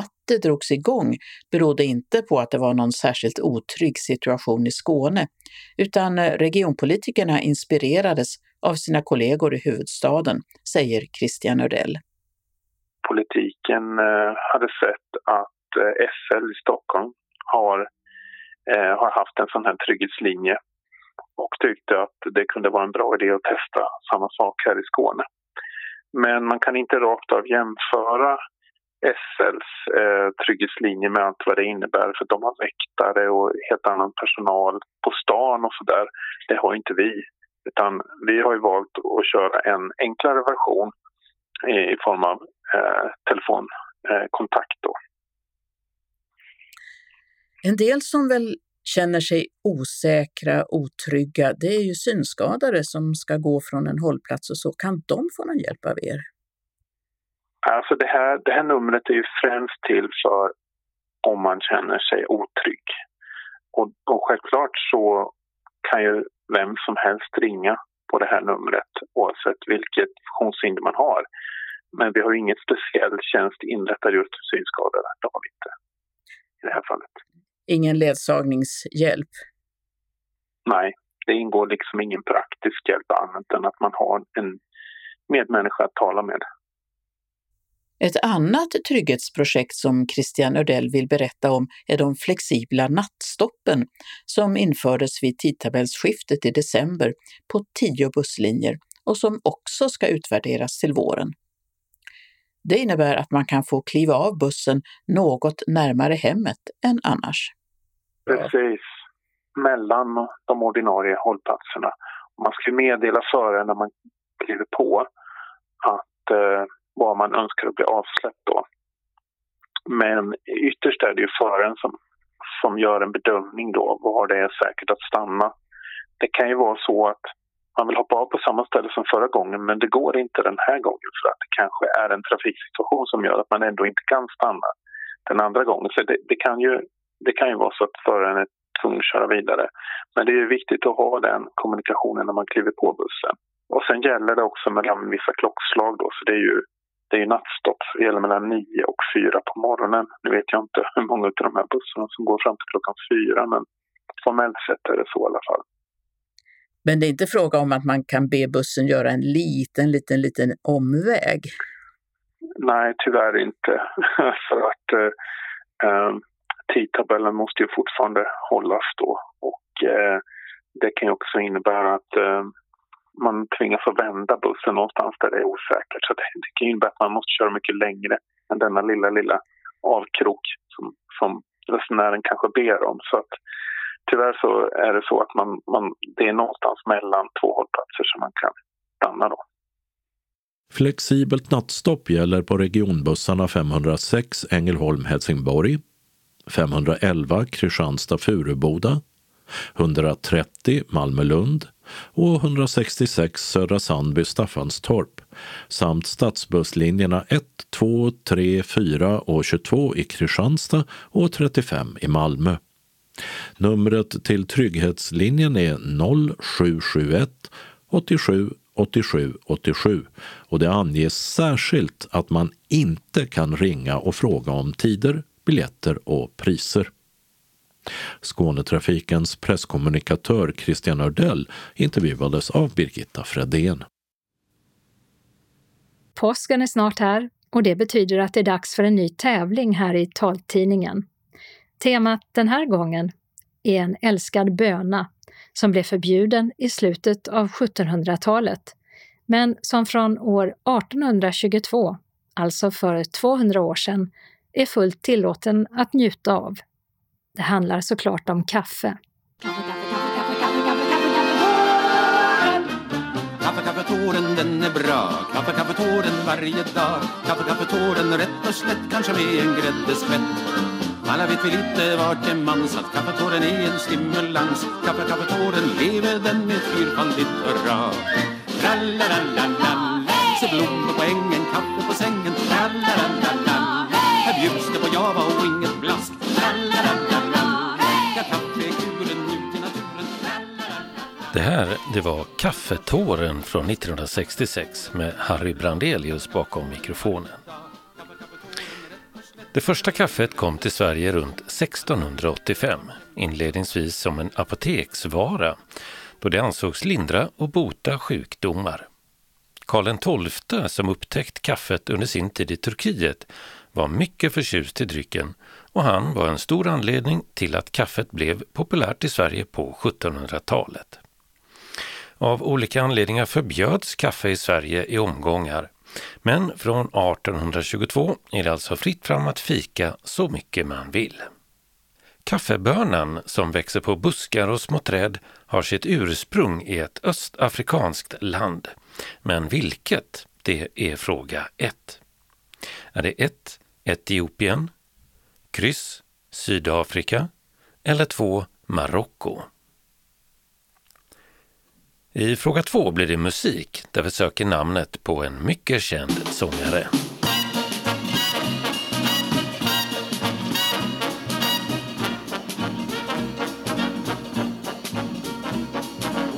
Att det drogs igång berodde inte på att det var någon särskilt otrygg situation i Skåne, utan eh, regionpolitikerna inspirerades av sina kollegor i huvudstaden, säger Christian Ördell. Politiken eh, hade sett att eh, SL i Stockholm har, har haft en sån här trygghetslinje och tyckte att det kunde vara en bra idé att testa samma sak här i Skåne. Men man kan inte rakt av jämföra SLs eh, trygghetslinje med allt vad det innebär för de har väktare och helt annan personal på stan och sådär. Det har inte vi. Utan vi har ju valt att köra en enklare version i, i form av eh, telefonkontakt. Eh, en del som väl känner sig osäkra, otrygga, det är ju synskadade som ska gå från en hållplats och så. Kan de få någon hjälp av er? Alltså det här, det här numret är ju främst till för om man känner sig otrygg. Och, och självklart så kan ju vem som helst ringa på det här numret oavsett vilket funktionshinder man har. Men vi har ju inget speciell tjänst inrättad just för synskadade. Det har vi inte i det här fallet. Ingen ledsagningshjälp? nej, det ingår liksom ingen praktisk hjälp annat än att man har en medmänniska att tala med. Ett annat trygghetsprojekt som Christian Ödell vill berätta om är de flexibla nattstoppen som infördes vid tidtabellsskiftet i december på tio busslinjer och som också ska utvärderas till våren. Det innebär att man kan få kliva av bussen något närmare hemmet än annars. Precis, mellan de ordinarie hållplatserna. Man ska meddela föraren när man kliver på att eh, var man önskar att bli avsläppt då. Men ytterst är det ju föraren som, som gör en bedömning då var det är säkert att stanna. Det kan ju vara så att man vill hoppa av på samma ställe som förra gången men det går inte den här gången för att det kanske är en trafiksituation som gör att man ändå inte kan stanna den andra gången. Så det, det kan, ju, det kan ju vara så att föraren är tvungen att köra vidare. Men det är viktigt att ha den kommunikationen när man kliver på bussen. Och sen gäller det också mellan vissa klockslag då, så det är ju det är nattstopp, så det gäller mellan 9 och 4 på morgonen. Nu vet jag inte hur många av de här bussarna som går fram till klockan 4, men formellt sett är det så i alla fall. Men det är inte fråga om att man kan be bussen göra en liten, liten, liten omväg? Nej, tyvärr inte. För att eh, eh, tidtabellen måste ju fortfarande hållas då. Och eh, det kan ju också innebära att eh, man tvingas att vända bussen någonstans där det är osäkert. Så det, det kan innebära att man måste köra mycket längre än denna lilla, lilla avkrok som, som resenären kanske ber om. Så att tyvärr så är det så att man, man, det är någonstans mellan två hållplatser som man kan stanna då. Flexibelt nattstopp gäller på regionbussarna 506 Ängelholm-Helsingborg, 511 Kristianstad-Furuboda, 130 Malmö-Lund och 166 Södra Sandby Staffanstorp samt stadsbusslinjerna 1, 2, 3, 4 och 22 i Kristianstad och 35 i Malmö. Numret till Trygghetslinjen är 0771 87 87 87 och det anges särskilt att man inte kan ringa och fråga om tider, biljetter och priser. Skånetrafikens presskommunikatör Christian Ördell intervjuades av Birgitta Fredén. Påsken är snart här och det betyder att det är dags för en ny tävling här i taltidningen. Temat den här gången är en älskad böna som blev förbjuden i slutet av 1700-talet, men som från år 1822, alltså för 200 år sedan, är fullt tillåten att njuta av. Det handlar såklart om kaffe. Kaffe, kaffetåren den är bra. Kaffekaffetåren varje dag. Kaffekaffetåren rätt och slätt Kanske med en gräddeskvätt alla vet vi lite vart det mans att kaffetåren är en stimulans. Kaffekaffetåren lever den med fyrfaldigt hurra Tralalalalala. Se blommor på ängen, kaffe på sängen. Tralalalalala. Här bjuds det på java och inget blask. Det här det var Kaffetåren från 1966 med Harry Brandelius bakom mikrofonen. Det första kaffet kom till Sverige runt 1685, inledningsvis som en apoteksvara, då det ansågs lindra och bota sjukdomar. Karl XII, som upptäckt kaffet under sin tid i Turkiet, var mycket förtjust i drycken och han var en stor anledning till att kaffet blev populärt i Sverige på 1700-talet. Av olika anledningar förbjöds kaffe i Sverige i omgångar men från 1822 är det alltså fritt fram att fika så mycket man vill. Kaffebönan som växer på buskar och små träd har sitt ursprung i ett östafrikanskt land. Men vilket? Det är fråga 1. Är det 1. Etiopien, kryss Sydafrika eller 2. Marocko? I fråga två blir det musik där vi söker namnet på en mycket känd sångare.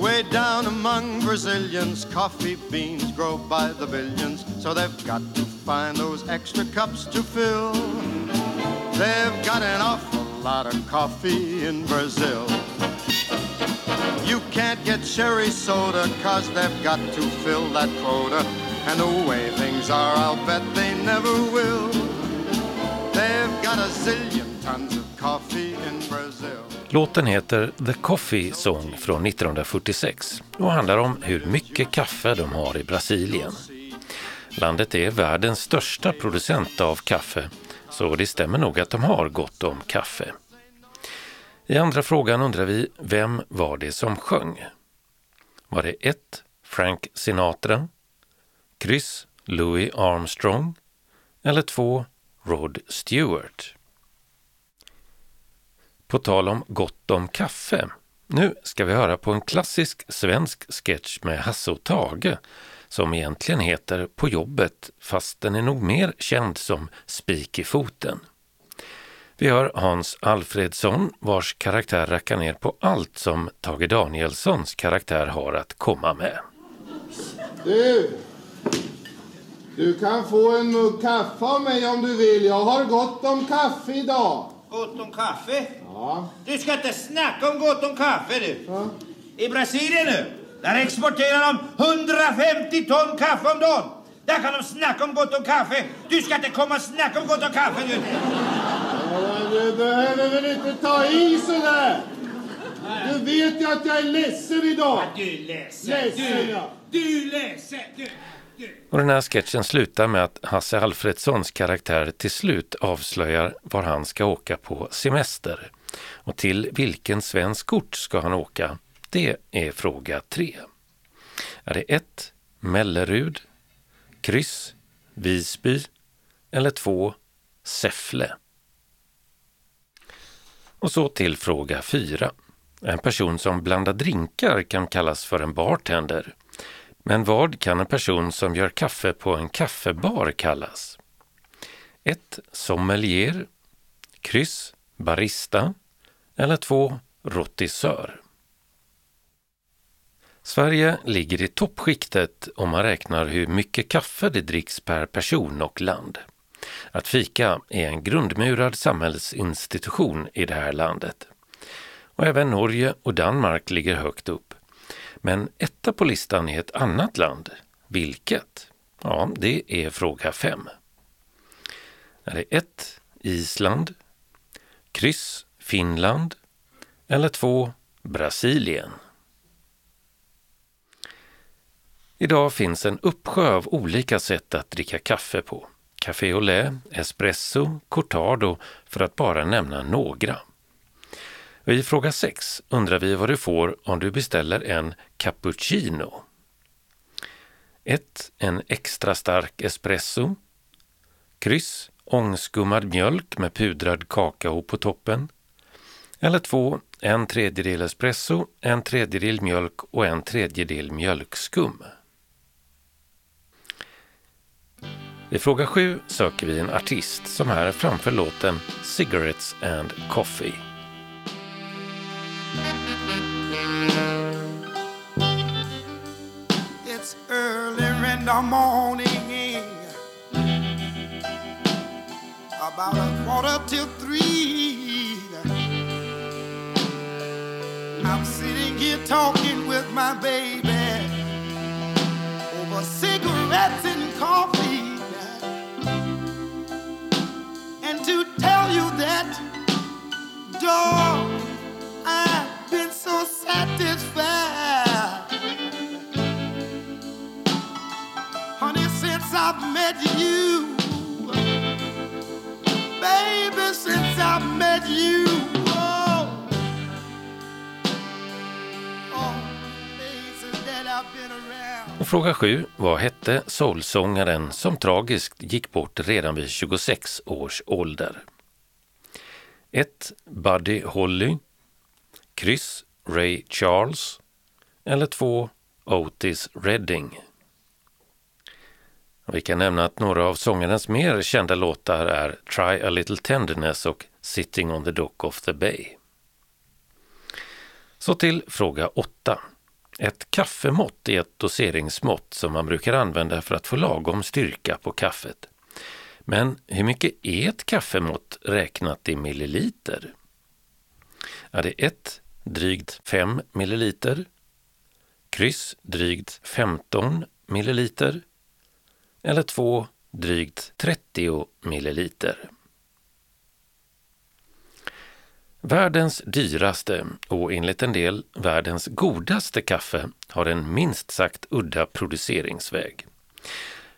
Way down among Brazilians, coffee beans grow by the billions, so they've got to find those extra cups to fill. They've got an awful lot of coffee in Brazil. You can't get cherry soda cause they've got to fill that quota. And the way things are, I'll bet they never will. They've got a zillion tons of coffee in Brazil. Låten heter The Coffee Song från 1946 och handlar om hur mycket kaffe de har i Brasilien. Landet är världens största producent av kaffe, så det stämmer nog att de har gott om kaffe. I andra frågan undrar vi, vem var det som sjöng? Var det 1. Frank Sinatra, kryss Louis Armstrong eller 2. Rod Stewart? På tal om gott om kaffe. Nu ska vi höra på en klassisk svensk sketch med Hasse och Tage som egentligen heter På jobbet fast den är nog mer känd som Spik i foten. Vi hör Hans Alfredsson vars karaktär rackar ner på allt som Tage Danielssons karaktär har att komma med. Du! Du kan få en mugg kaffe av mig om du vill. Jag har gott om kaffe idag. Gott om kaffe? Ja. Du ska inte snacka om gott om kaffe du. I Brasilien nu, där exporterar de 150 ton kaffe om dagen. Där kan de snacka om gott om kaffe. Du ska inte komma och snacka om gott om kaffe du. Ja, Du behöver väl inte ta i sådär? Du vet ju att jag är ledsen idag. Du är ledsen. Ledsen, Du, ja. du är ledsen. Du. Och den här sketchen slutar med att Hasse Alfredsons karaktär till slut avslöjar var han ska åka på semester. Och till vilken svensk ort ska han åka? Det är fråga tre. Är det 1. Mellerud, kryss, Visby eller 2. Säffle? Och så till fråga 4. En person som blandar drinkar kan kallas för en bartender. Men vad kan en person som gör kaffe på en kaffebar kallas? 1. Sommelier, kryss, barista eller 2. Rotissör. Sverige ligger i toppskiktet om man räknar hur mycket kaffe det dricks per person och land. Att fika är en grundmurad samhällsinstitution i det här landet. Och även Norge och Danmark ligger högt upp. Men etta på listan är ett annat land. Vilket? Ja, det är fråga 5. Är det 1. Island, kryss Finland eller 2. Brasilien? Idag finns en uppsjö av olika sätt att dricka kaffe på. Café au lait, espresso, cortado för att bara nämna några. I fråga 6 undrar vi vad du får om du beställer en cappuccino. 1. En extra stark espresso. Kryss. Ångskummad mjölk med pudrad kakao på toppen. Eller 2. En tredjedel espresso, en tredjedel mjölk och en tredjedel mjölkskum. I fråga 7 söker vi en artist som här framför låten Cigarettes and Coffee. It's early in the morning, about a quarter till three. I'm sitting here talking with my baby over cigarettes and coffee. And to tell you that, dog, I've been so satisfied. Honey, since I've met you, baby, since I've met you, oh, oh, that I've been around. Och fråga 7. Vad hette soulsångaren som tragiskt gick bort redan vid 26 års ålder? 1. Buddy Holly Kryss Ray Charles eller 2. Otis Redding. Vi kan nämna att några av sångarens mer kända låtar är Try a little tenderness och Sitting on the dock of the bay. Så till fråga 8. Ett kaffemått är ett doseringsmått som man brukar använda för att få lagom styrka på kaffet. Men hur mycket är ett kaffemått räknat i milliliter? Är det 1. Drygt 5 milliliter, kryss drygt 15 milliliter eller 2 drygt 30 milliliter. Världens dyraste och enligt en del världens godaste kaffe har en minst sagt udda produceringsväg.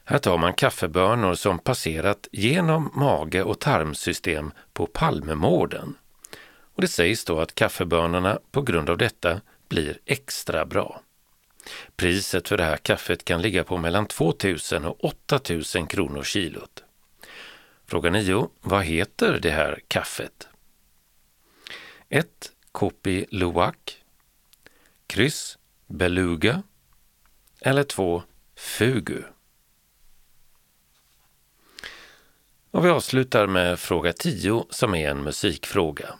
Här tar man kaffebönor som passerat genom mage och tarmsystem på Palmemården. Och det sägs då att kaffebönorna på grund av detta blir extra bra. Priset för det här kaffet kan ligga på mellan 2000 och 8000 kronor kilot. Fråga 9. Vad heter det här kaffet? 1. Kopi Luwak Kryss Beluga eller 2. Fugu. Och vi avslutar med fråga 10 som är en musikfråga.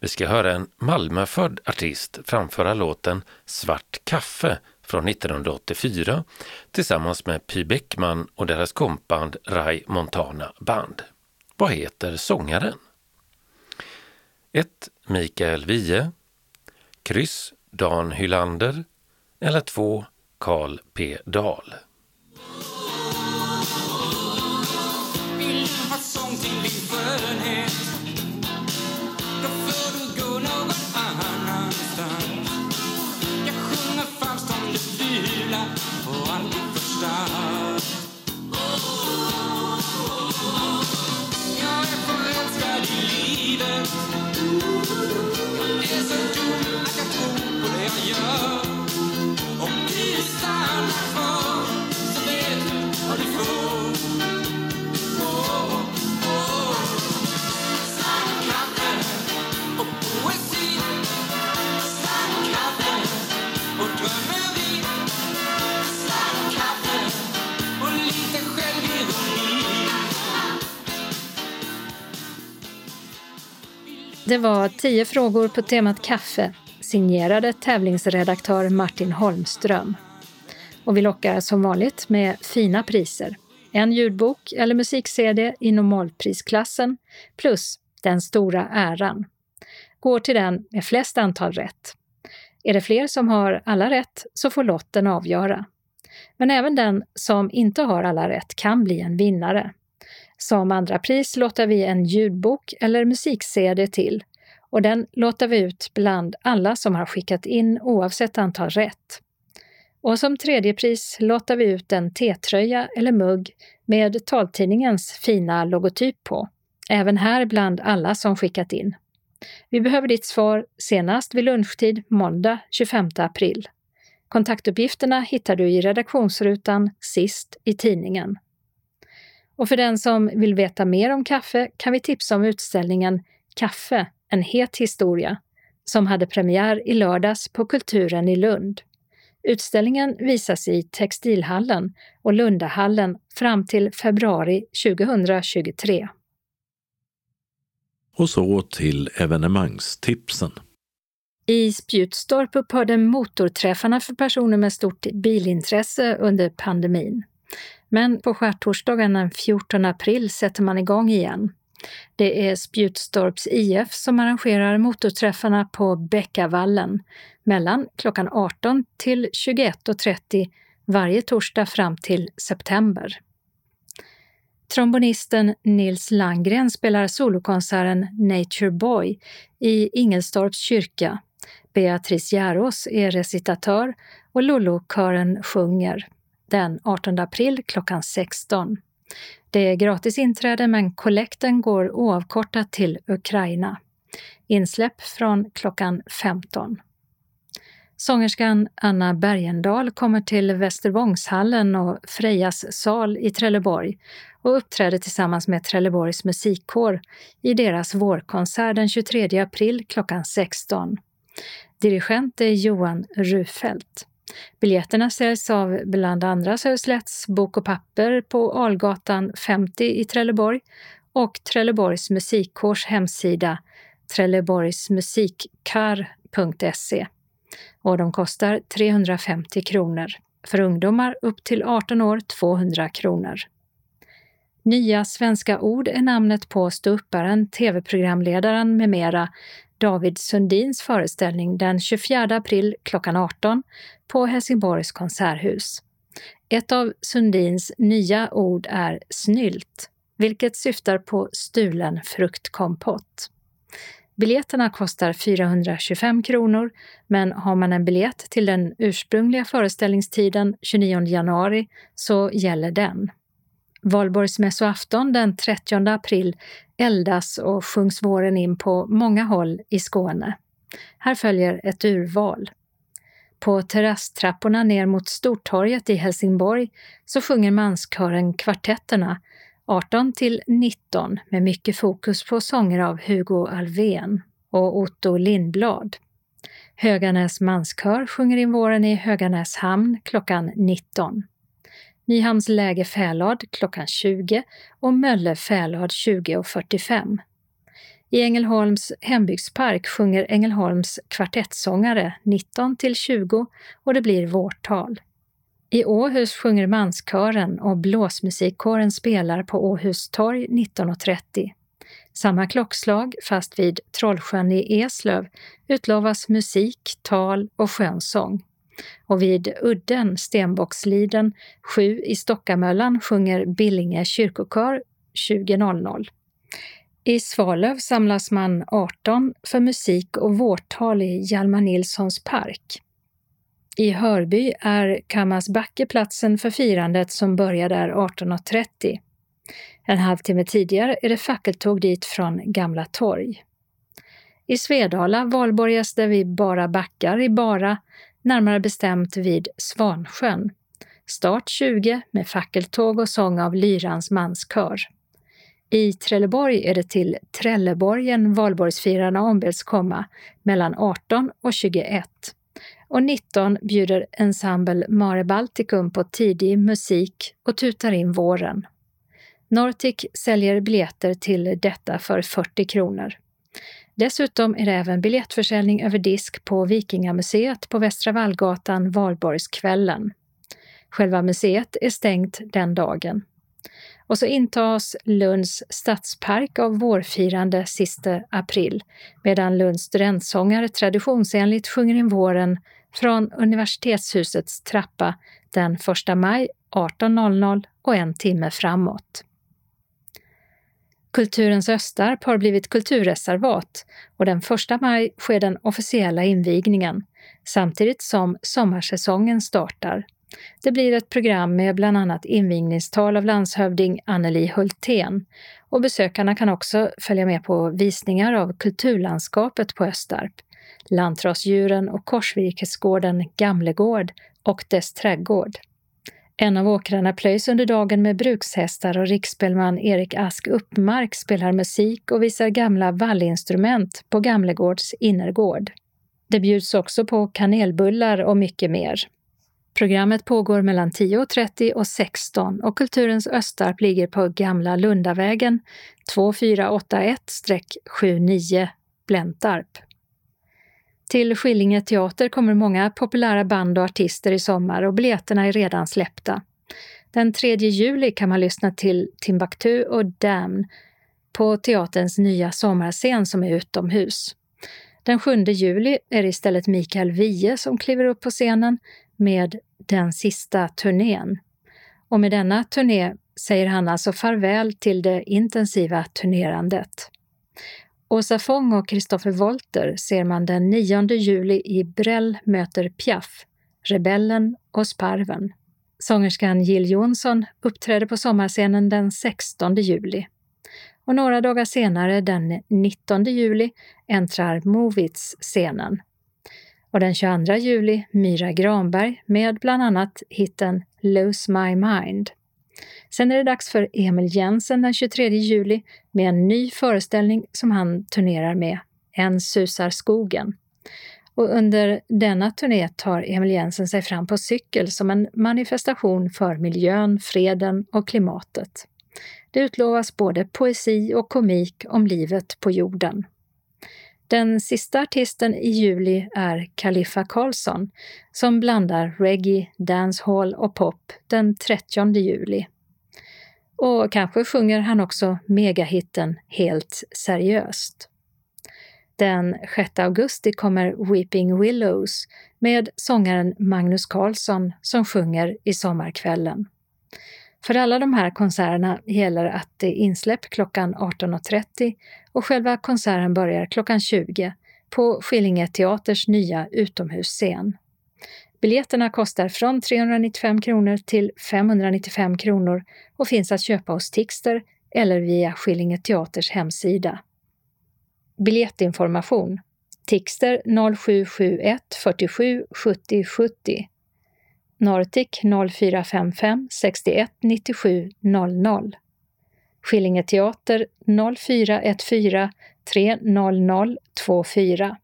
Vi ska höra en Malmöfödd artist framföra låten Svart kaffe från 1984 tillsammans med Py Bäckman och deras kompband Rai Montana Band. Vad heter sångaren? 1. Mikael Wiehe Kryss Dan Hylander eller 2. Carl P Dahl. Vill du ha sång till din skönhet Det var tio frågor på temat kaffe, signerade tävlingsredaktör Martin Holmström. Och vi lockar som vanligt med fina priser. En ljudbok eller musik-CD i normalprisklassen plus den stora äran. Går till den med flest antal rätt. Är det fler som har alla rätt så får lotten avgöra. Men även den som inte har alla rätt kan bli en vinnare. Som andra pris låter vi en ljudbok eller musik-CD till och den låter vi ut bland alla som har skickat in oavsett antal rätt. Och som tredje pris låter vi ut en T-tröja eller mugg med taltidningens fina logotyp på. Även här bland alla som skickat in. Vi behöver ditt svar senast vid lunchtid måndag 25 april. Kontaktuppgifterna hittar du i redaktionsrutan sist i tidningen. Och för den som vill veta mer om kaffe kan vi tipsa om utställningen Kaffe, en het historia, som hade premiär i lördags på Kulturen i Lund. Utställningen visas i Textilhallen och Lundahallen fram till februari 2023. Och så till evenemangstipsen. I Spjutstorp upphörde motorträffarna för personer med stort bilintresse under pandemin. Men på skärtorsdagen den 14 april sätter man igång igen. Det är Spjutstorps IF som arrangerar motorträffarna på Bäckavallen mellan klockan 18 till 21.30 varje torsdag fram till september. Trombonisten Nils Langgren spelar solokonserten Nature Boy i Ingelstorps kyrka. Beatrice Järås är recitatör och Lollo-kören sjunger den 18 april klockan 16. Det är gratis inträde men kollekten går oavkortat till Ukraina. Insläpp från klockan 15. Sångerskan Anna Bergendahl kommer till Västervångshallen och Frejas sal i Trelleborg och uppträder tillsammans med Trelleborgs musikkår i deras vårkonsert den 23 april klockan 16. Dirigent är Johan Rufelt. Biljetterna säljs av bland andra Söderslätts Bok och Papper på Algatan 50 i Trelleborg och Trelleborgs musikkårs hemsida trelleborgsmusikkar.se och de kostar 350 kronor. För ungdomar upp till 18 år 200 kronor. Nya svenska ord är namnet på ståupparen, tv-programledaren med mera David Sundins föreställning den 24 april klockan 18 på Helsingborgs konserthus. Ett av Sundins nya ord är snylt, vilket syftar på stulen fruktkompott. Biljetterna kostar 425 kronor, men har man en biljett till den ursprungliga föreställningstiden 29 januari så gäller den. Valborgsmässoafton den 30 april eldas och sjungs våren in på många håll i Skåne. Här följer ett urval. På terrasstrapporna ner mot Stortorget i Helsingborg så sjunger manskören Kvartetterna 18 till 19 med mycket fokus på sånger av Hugo Alvén och Otto Lindblad. Höganäs manskör sjunger in våren i Höganäs hamn klockan 19. Nyhamns läge Fälad klockan 20 och Mölle Fälad 20.45. I Ängelholms hembygdspark sjunger Ängelholms kvartettsångare 19 till 20 och det blir vårtal. I Åhus sjunger manskören och blåsmusikkåren spelar på Åhus torg 19.30. Samma klockslag, fast vid Trollsjön i Eslöv, utlovas musik, tal och skönsång. Och vid Udden, Stenbocksliden 7 i Stockamöllan sjunger Billinge kyrkokör 20.00. I Svalöv samlas man 18 för musik och vårtal i Hjalmar Nilssons park. I Hörby är Kammarsbacke platsen för firandet som börjar där 18.30. En halvtimme tidigare är det fackeltåg dit från Gamla torg. I Svedala valborgas det vid Bara backar i Bara, närmare bestämt vid Svansjön. Start 20 med fackeltåg och sång av Lyrans manskör. I Trelleborg är det till Trelleborgen valborgsfirarna ombeds komma mellan 18 och 21 och 19 bjuder ensemble Mare Balticum på tidig musik och tutar in våren. Nortic säljer biljetter till detta för 40 kronor. Dessutom är det även biljettförsäljning över disk på Vikingamuseet på Västra Vallgatan valborgskvällen. Själva museet är stängt den dagen. Och så intas Lunds stadspark av vårfirande sista april, medan Lunds studentsångare traditionsenligt sjunger in våren från universitetshusets trappa den 1 maj 18.00 och en timme framåt. Kulturens Östarp har blivit kulturreservat och den 1 maj sker den officiella invigningen, samtidigt som sommarsäsongen startar. Det blir ett program med bland annat invigningstal av landshövding Anneli Hultén och besökarna kan också följa med på visningar av kulturlandskapet på Östarp, lantrasdjuren och korsvirkesgården Gamlegård och dess trädgård. En av åkrarna plöjs under dagen med brukshästar och riksspelman Erik Ask Uppmark spelar musik och visar gamla vallinstrument på Gamlegårds innergård. Det bjuds också på kanelbullar och mycket mer. Programmet pågår mellan 10.30 och 16 och Kulturens Östarp ligger på Gamla Lundavägen 2481-79 Bläntarp. Till Skillinge teater kommer många populära band och artister i sommar och biljetterna är redan släppta. Den 3 juli kan man lyssna till Timbuktu och Damn på teaterns nya sommarscen som är utomhus. Den 7 juli är det istället Mikael Wiehe som kliver upp på scenen med Den sista turnén. Och med denna turné säger han alltså farväl till det intensiva turnerandet. Åsa Fång och Kristoffer Wolter ser man den 9 juli i Brell möter Piaf, Rebellen och Sparven. Sångerskan Jill Johnson uppträder på sommarscenen den 16 juli. Och några dagar senare, den 19 juli, äntrar Movits scenen. Och den 22 juli Myra Granberg med bland annat hitten Lose My Mind. Sen är det dags för Emil Jensen den 23 juli med en ny föreställning som han turnerar med, En susar skogen. Och under denna turné tar Emil Jensen sig fram på cykel som en manifestation för miljön, freden och klimatet. Det utlovas både poesi och komik om livet på jorden. Den sista artisten i juli är Kaliffa Karlsson som blandar reggae, dancehall och pop den 30 juli. Och kanske sjunger han också megahitten Helt seriöst. Den 6 augusti kommer Weeping Willows med sångaren Magnus Carlsson som sjunger i sommarkvällen. För alla de här konserterna gäller att det är insläpp klockan 18.30 och själva konserten börjar klockan 20 på Skillinge Teaters nya utomhusscen. Biljetterna kostar från 395 kronor till 595 kronor och finns att köpa hos Tixter eller via Skillinge Teaters hemsida. Biljettinformation. Tixter 0771 47 70 70 Nortic 0455 61 97 00 Skillinge Teater 0414 300 24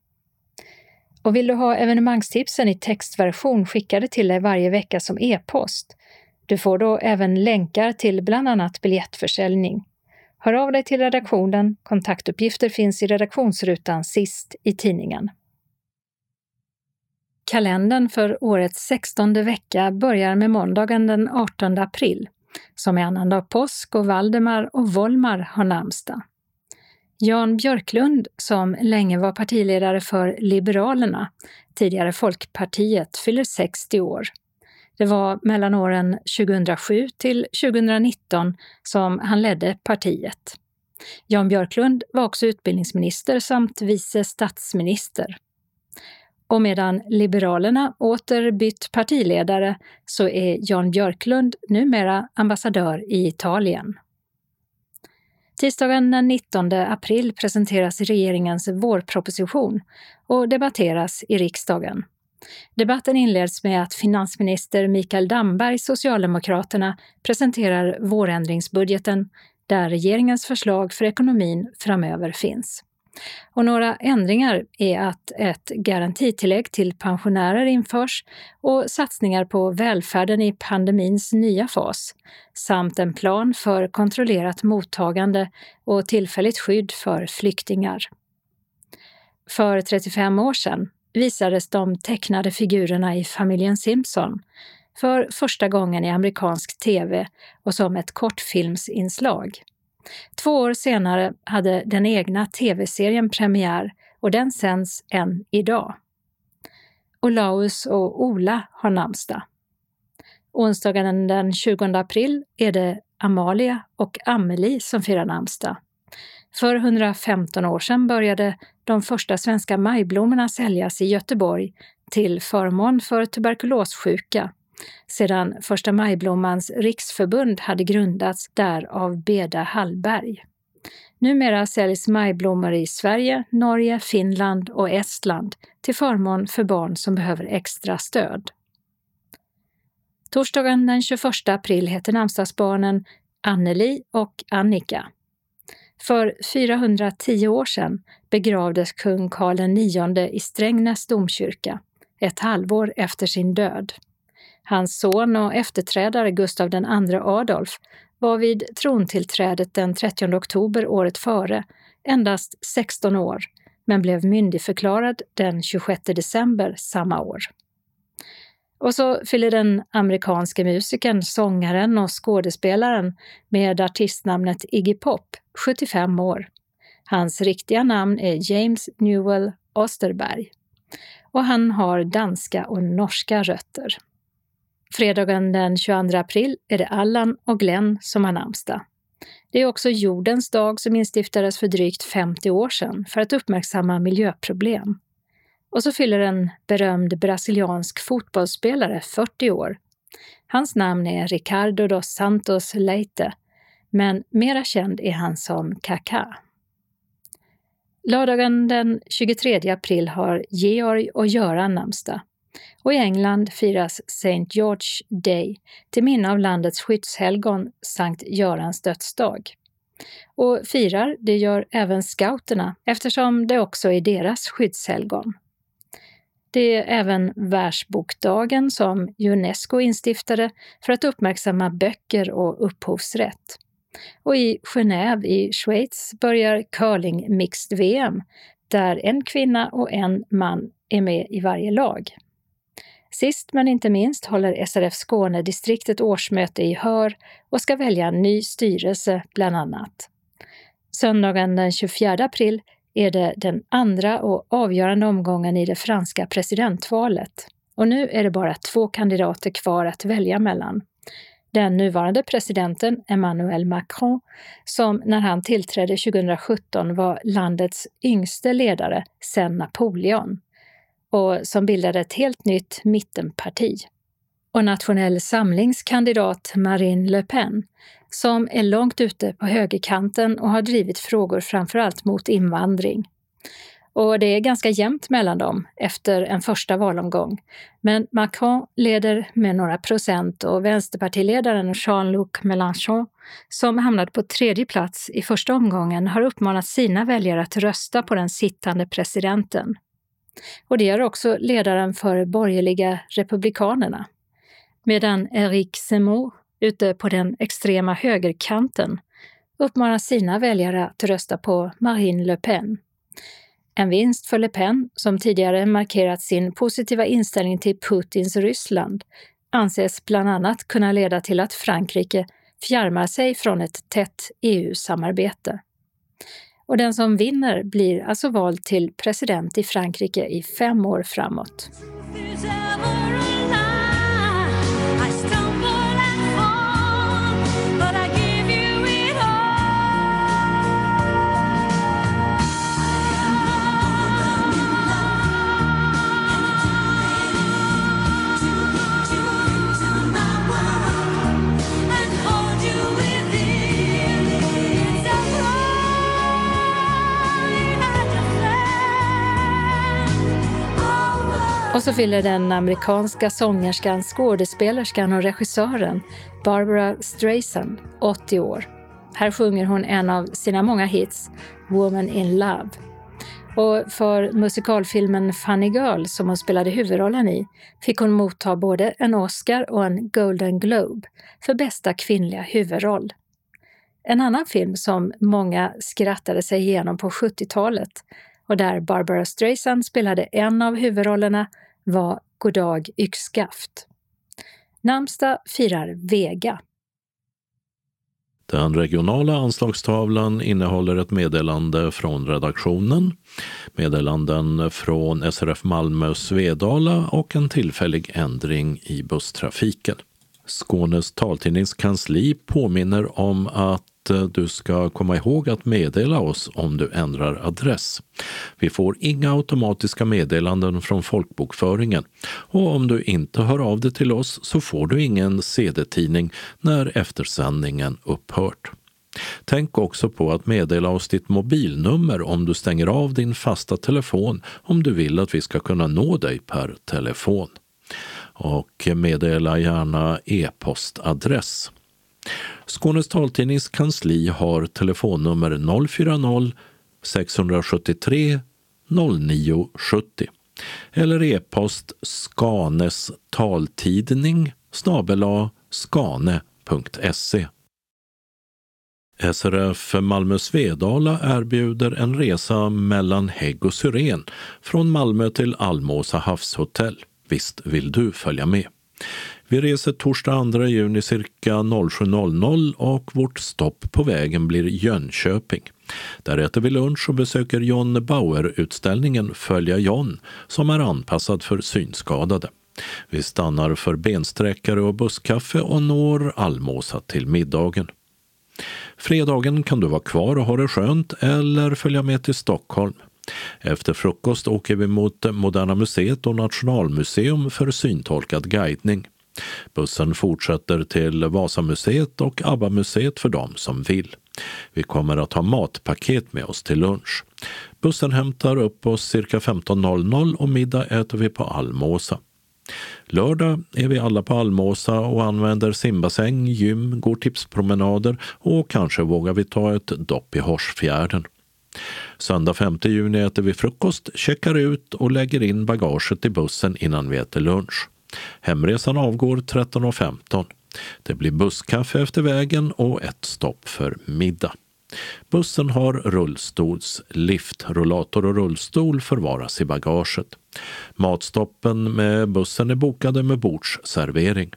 och vill du ha evenemangstipsen i textversion skickade till dig varje vecka som e-post? Du får då även länkar till bland annat biljettförsäljning. Hör av dig till redaktionen. Kontaktuppgifter finns i redaktionsrutan sist i tidningen. Kalendern för årets 16 vecka börjar med måndagen den 18 april, som är annandag påsk och Valdemar och Volmar har namnsdag. Jan Björklund, som länge var partiledare för Liberalerna, tidigare Folkpartiet, fyller 60 år. Det var mellan åren 2007 till 2019 som han ledde partiet. Jan Björklund var också utbildningsminister samt vice statsminister. Och medan Liberalerna åter bytt partiledare så är Jan Björklund numera ambassadör i Italien. Tisdagen den 19 april presenteras regeringens vårproposition och debatteras i riksdagen. Debatten inleds med att finansminister Mikael Damberg, Socialdemokraterna, presenterar vårändringsbudgeten där regeringens förslag för ekonomin framöver finns. Och några ändringar är att ett garantitillägg till pensionärer införs och satsningar på välfärden i pandemins nya fas, samt en plan för kontrollerat mottagande och tillfälligt skydd för flyktingar. För 35 år sedan visades de tecknade figurerna i familjen Simpson för första gången i amerikansk tv och som ett kortfilmsinslag. Två år senare hade den egna tv-serien premiär och den sänds än idag. Olaus och Ola har namnsdag. Onsdagen den 20 april är det Amalia och Amelie som firar namnsdag. För 115 år sedan började de första svenska majblommorna säljas i Göteborg till förmån för tuberkulossjuka sedan Första majblommans riksförbund hade grundats där av Beda Hallberg. Numera säljs majblommor i Sverige, Norge, Finland och Estland till förmån för barn som behöver extra stöd. Torsdagen den 21 april heter namnsdagsbarnen Anneli och Annika. För 410 år sedan begravdes kung Karl IX i Strängnäs domkyrka, ett halvår efter sin död. Hans son och efterträdare Gustav II Adolf var vid trontillträdet den 30 oktober året före endast 16 år, men blev myndigförklarad den 26 december samma år. Och så fyller den amerikanske musikern, sångaren och skådespelaren med artistnamnet Iggy Pop 75 år. Hans riktiga namn är James Newell Osterberg och han har danska och norska rötter. Fredagen den 22 april är det Allan och Glenn som har namnsdag. Det är också jordens dag som instiftades för drygt 50 år sedan för att uppmärksamma miljöproblem. Och så fyller en berömd brasiliansk fotbollsspelare 40 år. Hans namn är Ricardo dos Santos Leite, men mera känd är han som Kaká. Lördagen den 23 april har Georg och Göran namnsdag. Och i England firas St. George Day till minne av landets skyddshelgon Sankt Görans dödsdag. Och firar det gör även scouterna eftersom det också är deras skyddshelgon. Det är även Världsbokdagen som Unesco instiftade för att uppmärksamma böcker och upphovsrätt. Och i Genève i Schweiz börjar curling mixed VM, där en kvinna och en man är med i varje lag. Sist men inte minst håller SRF Skåne-distriktet årsmöte i Hör och ska välja en ny styrelse bland annat. Söndagen den 24 april är det den andra och avgörande omgången i det franska presidentvalet. Och nu är det bara två kandidater kvar att välja mellan. Den nuvarande presidenten Emmanuel Macron, som när han tillträdde 2017 var landets yngste ledare sedan Napoleon och som bildade ett helt nytt mittenparti. Och Nationell samlings kandidat Marine Le Pen, som är långt ute på högerkanten och har drivit frågor framförallt mot invandring. Och det är ganska jämnt mellan dem efter en första valomgång. Men Macron leder med några procent och vänsterpartiledaren Jean-Luc Mélenchon, som hamnade på tredje plats i första omgången, har uppmanat sina väljare att rösta på den sittande presidenten. Och det gör också ledaren för borgerliga Republikanerna. Medan Eric Zemmour, ute på den extrema högerkanten, uppmanar sina väljare att rösta på Marine Le Pen. En vinst för Le Pen, som tidigare markerat sin positiva inställning till Putins Ryssland, anses bland annat kunna leda till att Frankrike fjärmar sig från ett tätt EU-samarbete. Och den som vinner blir alltså vald till president i Frankrike i fem år framåt. Fyller den amerikanska sångerskan, skådespelerskan och regissören Barbara Streisand 80 år. Här sjunger hon en av sina många hits, Woman in Love. Och för musikalfilmen Funny Girl, som hon spelade huvudrollen i, fick hon motta både en Oscar och en Golden Globe för bästa kvinnliga huvudroll. En annan film som många skrattade sig igenom på 70-talet och där Barbara Streisand spelade en av huvudrollerna var Goddag yxskaft. Namnsdag firar Vega. Den regionala anslagstavlan innehåller ett meddelande från redaktionen, meddelanden från SRF Malmö Svedala och en tillfällig ändring i busstrafiken. Skånes taltidnings kansli påminner om att Eh, du ska komma ihåg att meddela oss om du ändrar adress. Vi får inga automatiska meddelanden från folkbokföringen och om du inte hör av dig till oss så får du ingen CD-tidning när eftersändningen upphört. Tänk också på att meddela oss ditt mobilnummer om du stänger av din fasta telefon om du vill att vi ska kunna nå dig per telefon. Och meddela gärna e-postadress. Skånes taltidnings kansli har telefonnummer 040-673 0970 eller e-post Skanes taltidning skane.se. SRF Malmö Svedala erbjuder en resa mellan hägg och syren från Malmö till Almåsa havshotell. Visst vill du följa med? Vi reser torsdag 2 juni cirka 07.00 och vårt stopp på vägen blir Jönköping. Där äter vi lunch och besöker John Bauer-utställningen Följa John som är anpassad för synskadade. Vi stannar för bensträckare och busskaffe och når Almåsa till middagen. Fredagen kan du vara kvar och ha det skönt eller följa med till Stockholm. Efter frukost åker vi mot Moderna Museet och Nationalmuseum för syntolkad guidning. Bussen fortsätter till Vasamuseet och ABBA-museet för dem som vill. Vi kommer att ha matpaket med oss till lunch. Bussen hämtar upp oss cirka 15.00 och middag äter vi på Almåsa. Lördag är vi alla på Almåsa och använder simbassäng, gym, går tipspromenader och kanske vågar vi ta ett dopp i Horsfjärden. Söndag 5 juni äter vi frukost, checkar ut och lägger in bagaget i bussen innan vi äter lunch. Hemresan avgår 13.15. Det blir busskaffe efter vägen och ett stopp för middag. Bussen har rullstolslift. Rullator och rullstol förvaras i bagaget. Matstoppen med bussen är bokade med bordsservering.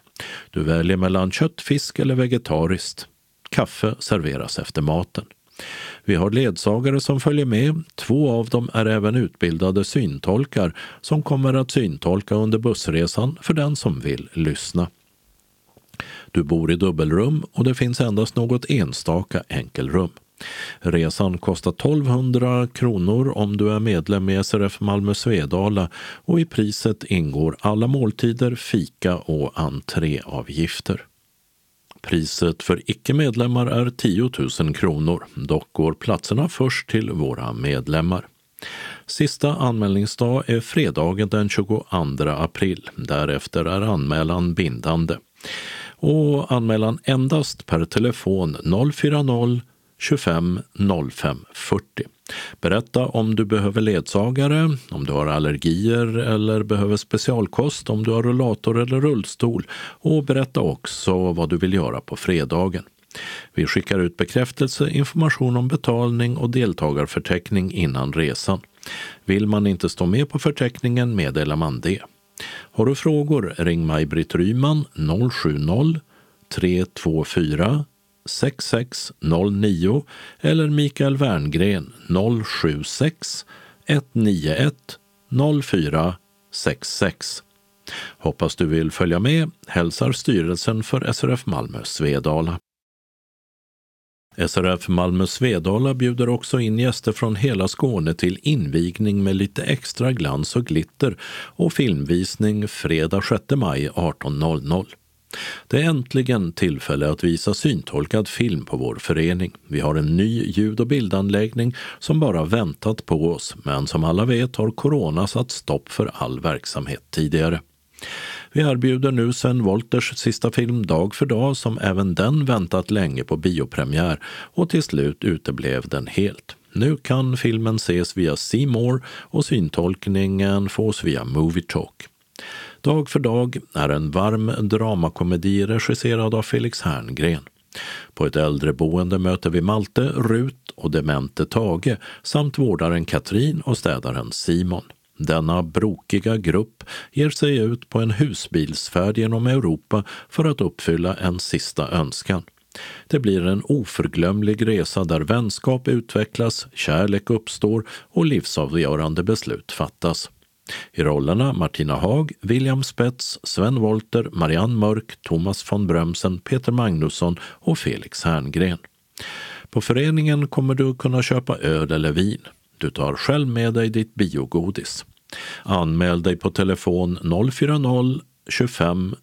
Du väljer mellan kött, fisk eller vegetariskt. Kaffe serveras efter maten. Vi har ledsagare som följer med. Två av dem är även utbildade syntolkar som kommer att syntolka under bussresan för den som vill lyssna. Du bor i dubbelrum och det finns endast något enstaka enkelrum. Resan kostar 1200 kronor om du är medlem i SRF Malmö Svedala och i priset ingår alla måltider, fika och entréavgifter. Priset för icke-medlemmar är 10 000 kronor. Dock går platserna först till våra medlemmar. Sista anmälningsdag är fredagen den 22 april. Därefter är anmälan bindande. Och anmälan endast per telefon 040 25 05 40. Berätta om du behöver ledsagare, om du har allergier eller behöver specialkost, om du har rullator eller rullstol och berätta också vad du vill göra på fredagen. Vi skickar ut bekräftelse, information om betalning och deltagarförteckning innan resan. Vill man inte stå med på förteckningen meddelar man det. Har du frågor, ring Maj-Britt Ryman 070 324 6609 eller Mikael Werngren 076 191 0466. Hoppas du vill följa med, hälsar styrelsen för SRF Malmö Svedala. SRF Malmö Svedala bjuder också in gäster från hela Skåne till invigning med lite extra glans och glitter och filmvisning fredag 6 maj 18.00. Det är äntligen tillfälle att visa syntolkad film på vår förening. Vi har en ny ljud och bildanläggning som bara väntat på oss, men som alla vet har corona satt stopp för all verksamhet tidigare. Vi erbjuder nu Sven Wolters sista film Dag för dag som även den väntat länge på biopremiär och till slut uteblev den helt. Nu kan filmen ses via C More och syntolkningen fås via Movie Talk. Dag för dag är en varm dramakomedi regisserad av Felix Herngren. På ett äldreboende möter vi Malte, Rut och demente Tage samt vårdaren Katrin och städaren Simon. Denna brokiga grupp ger sig ut på en husbilsfärd genom Europa för att uppfylla en sista önskan. Det blir en oförglömlig resa där vänskap utvecklas, kärlek uppstår och livsavgörande beslut fattas. I rollerna Martina Haag, William Spets, Sven Wolter, Marianne Mörk, Thomas von Brömsen, Peter Magnusson och Felix Herngren. På föreningen kommer du kunna köpa öl eller vin. Du tar själv med dig ditt biogodis. Anmäl dig på telefon 040 25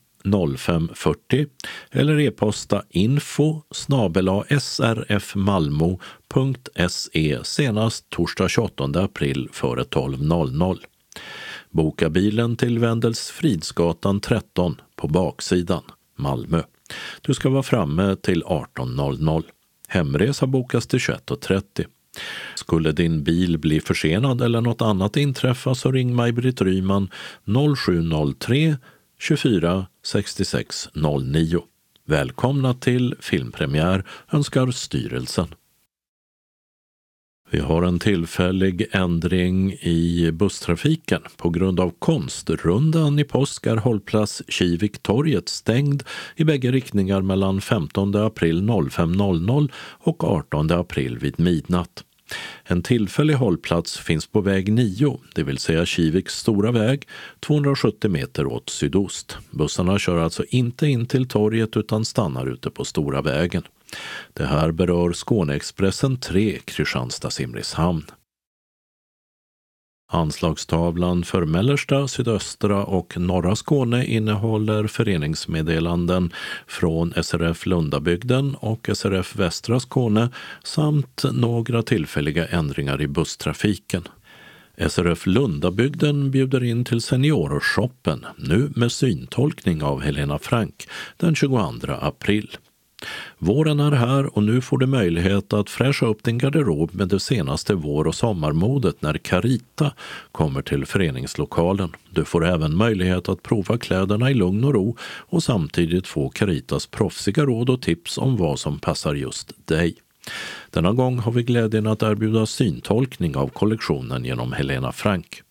05 40 eller e-posta info srfmalmo.se senast torsdag 28 april före 12.00. Boka bilen till Wendels Fridsgatan 13 på baksidan, Malmö. Du ska vara framme till 18.00. Hemresa bokas till 21.30. Skulle din bil bli försenad eller något annat inträffa så ring Maj-Britt Ryman 0703 24 66 09. Välkomna till filmpremiär önskar styrelsen. Vi har en tillfällig ändring i busstrafiken. På grund av konstrundan i påsk är hållplats Kiviktorget stängd i bägge riktningar mellan 15 april 05.00 och 18 april vid midnatt. En tillfällig hållplats finns på väg 9, det vill säga Kiviks stora väg, 270 meter åt sydost. Bussarna kör alltså inte in till torget utan stannar ute på stora vägen. Det här berör Skåneexpressen 3 Kristianstad-Simrishamn. Anslagstavlan för mellersta, sydöstra och norra Skåne innehåller föreningsmeddelanden från SRF Lundabygden och SRF Västra Skåne samt några tillfälliga ändringar i busstrafiken. SRF Lundabygden bjuder in till Seniorshoppen, nu med syntolkning av Helena Frank, den 22 april. Våren är här och nu får du möjlighet att fräscha upp din garderob med det senaste vår och sommarmodet när Carita kommer till föreningslokalen. Du får även möjlighet att prova kläderna i lugn och ro och samtidigt få Caritas proffsiga råd och tips om vad som passar just dig. Denna gång har vi glädjen att erbjuda syntolkning av kollektionen genom Helena Frank.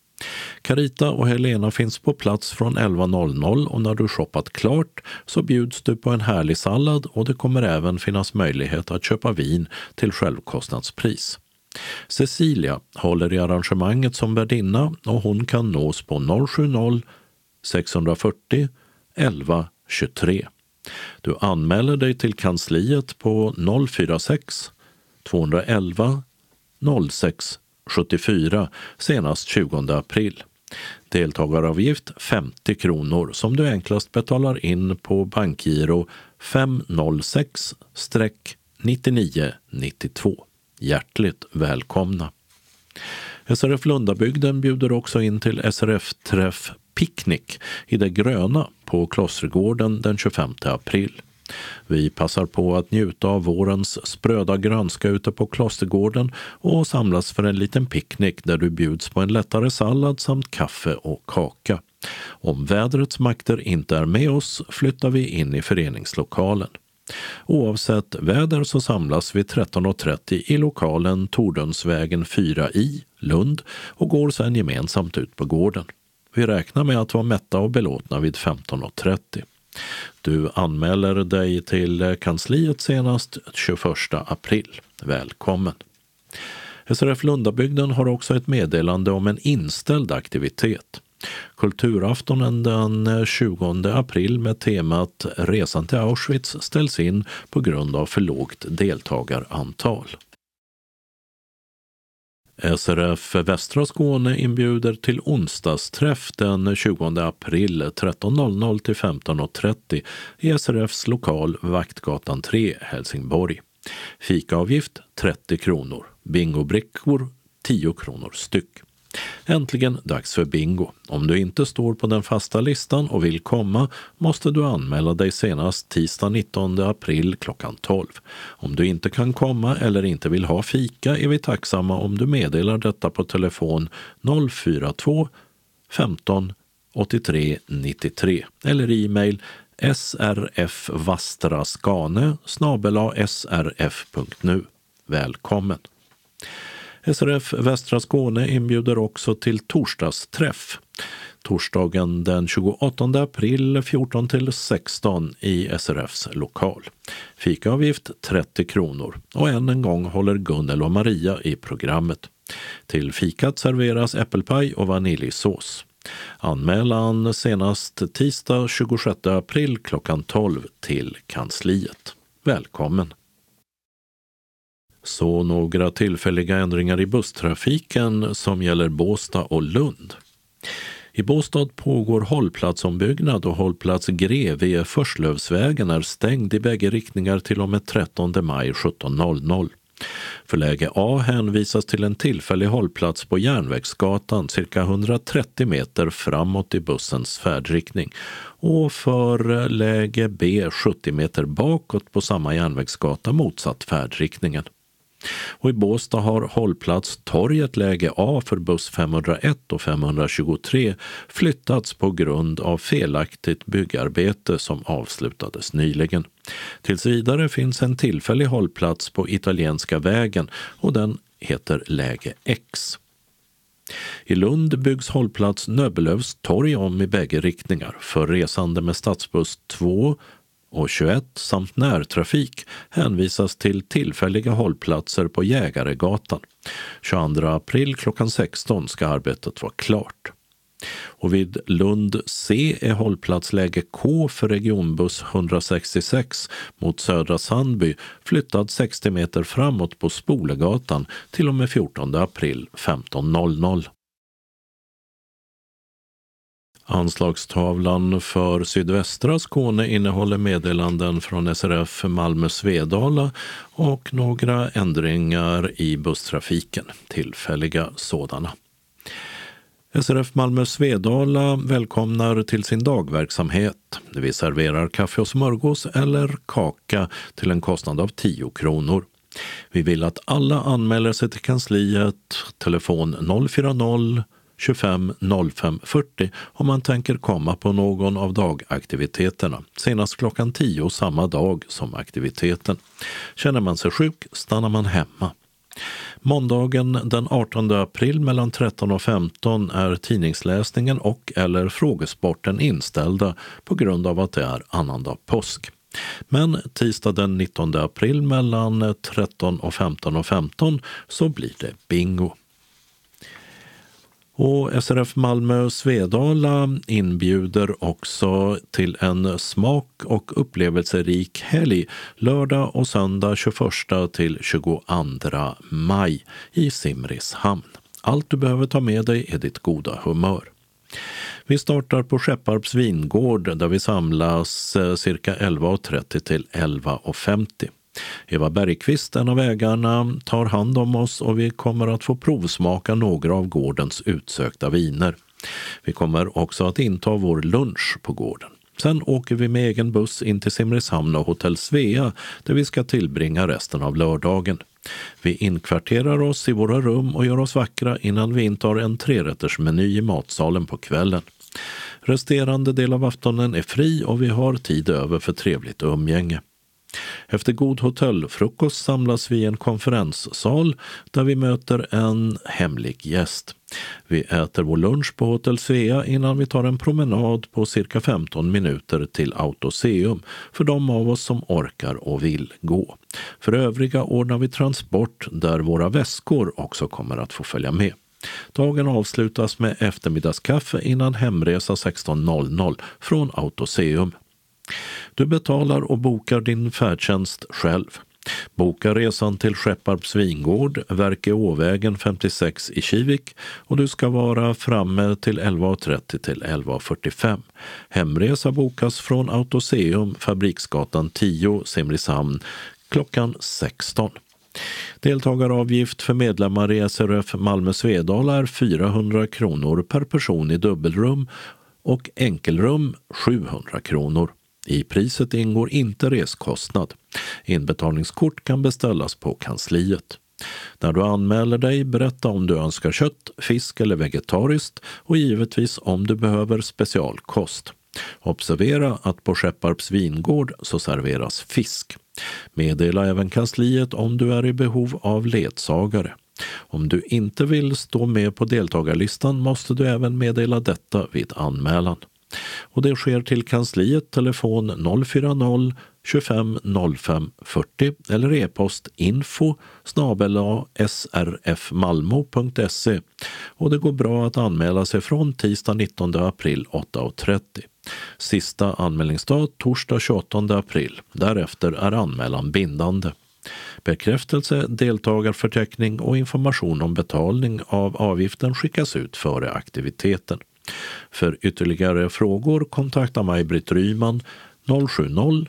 Carita och Helena finns på plats från 11.00 och när du shoppat klart så bjuds du på en härlig sallad och det kommer även finnas möjlighet att köpa vin till självkostnadspris. Cecilia håller i arrangemanget som värdinna och hon kan nås på 070 640 11 23. Du anmäler dig till kansliet på 046 211 06 74 senast 20 april. Deltagaravgift 50 kronor som du enklast betalar in på bankgiro 506-9992. Hjärtligt välkomna! SRF Lundabygden bjuder också in till SRF-träff Picknick i det gröna på Klostergården den 25 april. Vi passar på att njuta av vårens spröda grönska ute på Klostergården och samlas för en liten picknick där du bjuds på en lättare sallad samt kaffe och kaka. Om vädrets makter inte är med oss flyttar vi in i föreningslokalen. Oavsett väder så samlas vi 13.30 i lokalen Tordönsvägen 4i, Lund och går sedan gemensamt ut på gården. Vi räknar med att vara mätta och belåtna vid 15.30. Du anmäler dig till kansliet senast 21 april. Välkommen! SRF Lundabygden har också ett meddelande om en inställd aktivitet. Kulturaftonen den 20 april med temat Resan till Auschwitz ställs in på grund av för lågt deltagarantal. SRF Västra Skåne inbjuder till onsdagsträff den 20 april 13.00 till 15.30 i SRFs lokal Vaktgatan 3, Helsingborg. Fikaavgift 30 kronor. Bingobrickor 10 kronor styck. Äntligen dags för bingo. Om du inte står på den fasta listan och vill komma måste du anmäla dig senast tisdag 19 april klockan 12. Om du inte kan komma eller inte vill ha fika är vi tacksamma om du meddelar detta på telefon 042 15 83 93 eller e-mail srfvastraskane srf.nu. Välkommen! SRF Västra Skåne inbjuder också till torsdagsträff. Torsdagen den 28 april 14 till 16 i SRFs lokal. Fikaavgift 30 kronor och än en gång håller Gunnel och Maria i programmet. Till fikat serveras äppelpaj och vaniljsås. Anmälan senast tisdag 26 april klockan 12 till kansliet. Välkommen! Så några tillfälliga ändringar i busstrafiken som gäller Båstad och Lund. I Båstad pågår hållplatsombyggnad och hållplats Greve Förslövsvägen är stängd i bägge riktningar till och med 13 maj 17.00. För läge A hänvisas till en tillfällig hållplats på Järnvägsgatan cirka 130 meter framåt i bussens färdriktning och för läge B 70 meter bakåt på samma järnvägsgata motsatt färdriktningen. Och i Båstad har hållplats Torget läge A för buss 501 och 523 flyttats på grund av felaktigt byggarbete som avslutades nyligen. Tills vidare finns en tillfällig hållplats på Italienska vägen och den heter läge X. I Lund byggs hållplats Nöbbelövs torg om i bägge riktningar för resande med stadsbuss 2 och 21 samt närtrafik hänvisas till tillfälliga hållplatser på Jägaregatan. 22 april klockan 16 ska arbetet vara klart. Och vid Lund C är hållplatsläge K för regionbuss 166 mot Södra Sandby flyttad 60 meter framåt på Spolegatan till och med 14 april 15.00. Anslagstavlan för sydvästra Skåne innehåller meddelanden från SRF Malmö Svedala och några ändringar i busstrafiken, tillfälliga sådana. SRF Malmö Svedala välkomnar till sin dagverksamhet. Vi serverar kaffe och smörgås eller kaka till en kostnad av 10 kronor. Vi vill att alla anmäler sig till kansliet, telefon 040 25 05 40 om man tänker komma på någon av dagaktiviteterna, senast klockan 10 samma dag som aktiviteten. Känner man sig sjuk stannar man hemma. Måndagen den 18 april mellan 13 och 15 är tidningsläsningen och eller frågesporten inställda på grund av att det är annandag påsk. Men tisdag den 19 april mellan 13 och 15 och 15 så blir det bingo. Och SRF Malmö Svedala inbjuder också till en smak och upplevelserik helg lördag och söndag 21 till 22 maj i Simrishamn. Allt du behöver ta med dig är ditt goda humör. Vi startar på Skepparps vingård där vi samlas eh, cirka 11.30 till 11.50. Eva Bergqvist, en av ägarna, tar hand om oss och vi kommer att få provsmaka några av gårdens utsökta viner. Vi kommer också att inta vår lunch på gården. Sen åker vi med egen buss in till Simrishamn och hotell Svea där vi ska tillbringa resten av lördagen. Vi inkvarterar oss i våra rum och gör oss vackra innan vi intar en trerättersmeny i matsalen på kvällen. Resterande del av aftonen är fri och vi har tid över för trevligt umgänge. Efter god hotellfrukost samlas vi i en konferenssal där vi möter en hemlig gäst. Vi äter vår lunch på Hotell Svea innan vi tar en promenad på cirka 15 minuter till Autoseum för de av oss som orkar och vill gå. För övriga ordnar vi transport där våra väskor också kommer att få följa med. Dagen avslutas med eftermiddagskaffe innan hemresa 16.00 från Autoseum. Du betalar och bokar din färdtjänst själv. Boka resan till Skepparps vingård, Verkeåvägen 56 i Kivik och du ska vara framme till 11.30 till 11.45. Hemresa bokas från Autoseum, Fabriksgatan 10, Simrishamn klockan 16. Deltagaravgift för medlemmar i SRF Malmö Svedala är 400 kronor per person i dubbelrum och enkelrum 700 kronor. I priset ingår inte reskostnad. Inbetalningskort kan beställas på kansliet. När du anmäler dig, berätta om du önskar kött, fisk eller vegetariskt och givetvis om du behöver specialkost. Observera att på Skepparps vingård så serveras fisk. Meddela även kansliet om du är i behov av ledsagare. Om du inte vill stå med på deltagarlistan måste du även meddela detta vid anmälan. Och det sker till kansliet telefon 040 25 05 40 eller e-post info srfmalmo.se och det går bra att anmäla sig från tisdag 19 april 8.30. Sista anmälningsdag torsdag 28 april. Därefter är anmälan bindande. Bekräftelse, deltagarförteckning och information om betalning av avgiften skickas ut före aktiviteten. För ytterligare frågor kontakta Maj-Britt Ryman 070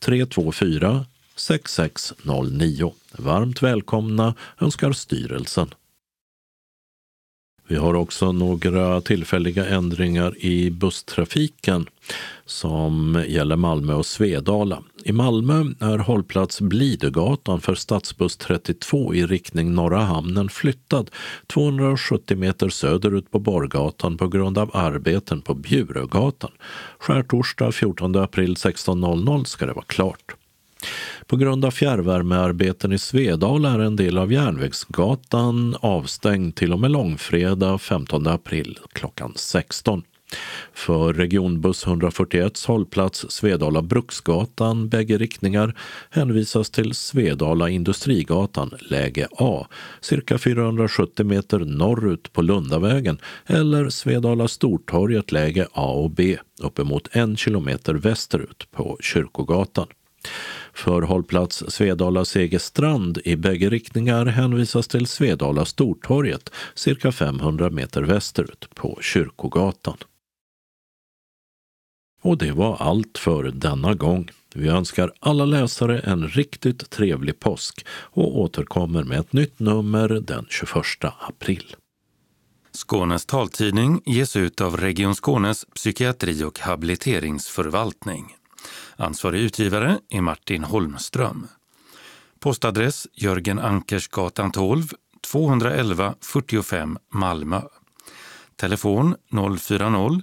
324 6609. Varmt välkomna önskar styrelsen. Vi har också några tillfälliga ändringar i busstrafiken som gäller Malmö och Svedala. I Malmö är hållplats Blidögatan för stadsbuss 32 i riktning Norra hamnen flyttad 270 meter söderut på Borgatan på grund av arbeten på Bjurögatan. Skärtorsdag 14 april 16.00 ska det vara klart. På grund av fjärrvärmearbeten i Svedala är en del av Järnvägsgatan avstängd till och med långfredag 15 april klockan 16. För regionbuss 141 hållplats Svedala Bruksgatan bägge riktningar hänvisas till Svedala Industrigatan läge A, cirka 470 meter norrut på Lundavägen eller Svedala Stortorget läge A och B uppemot en kilometer västerut på Kyrkogatan. För hållplats Svedala Segerstrand i bägge riktningar hänvisas till Svedala Stortorget cirka 500 meter västerut på Kyrkogatan. Och det var allt för denna gång. Vi önskar alla läsare en riktigt trevlig påsk och återkommer med ett nytt nummer den 21 april. Skånes taltidning ges ut av Region Skånes psykiatri och habiliteringsförvaltning. Ansvarig utgivare är Martin Holmström. Postadress Jörgen Ankersgatan 12, 211 45 Malmö. Telefon 040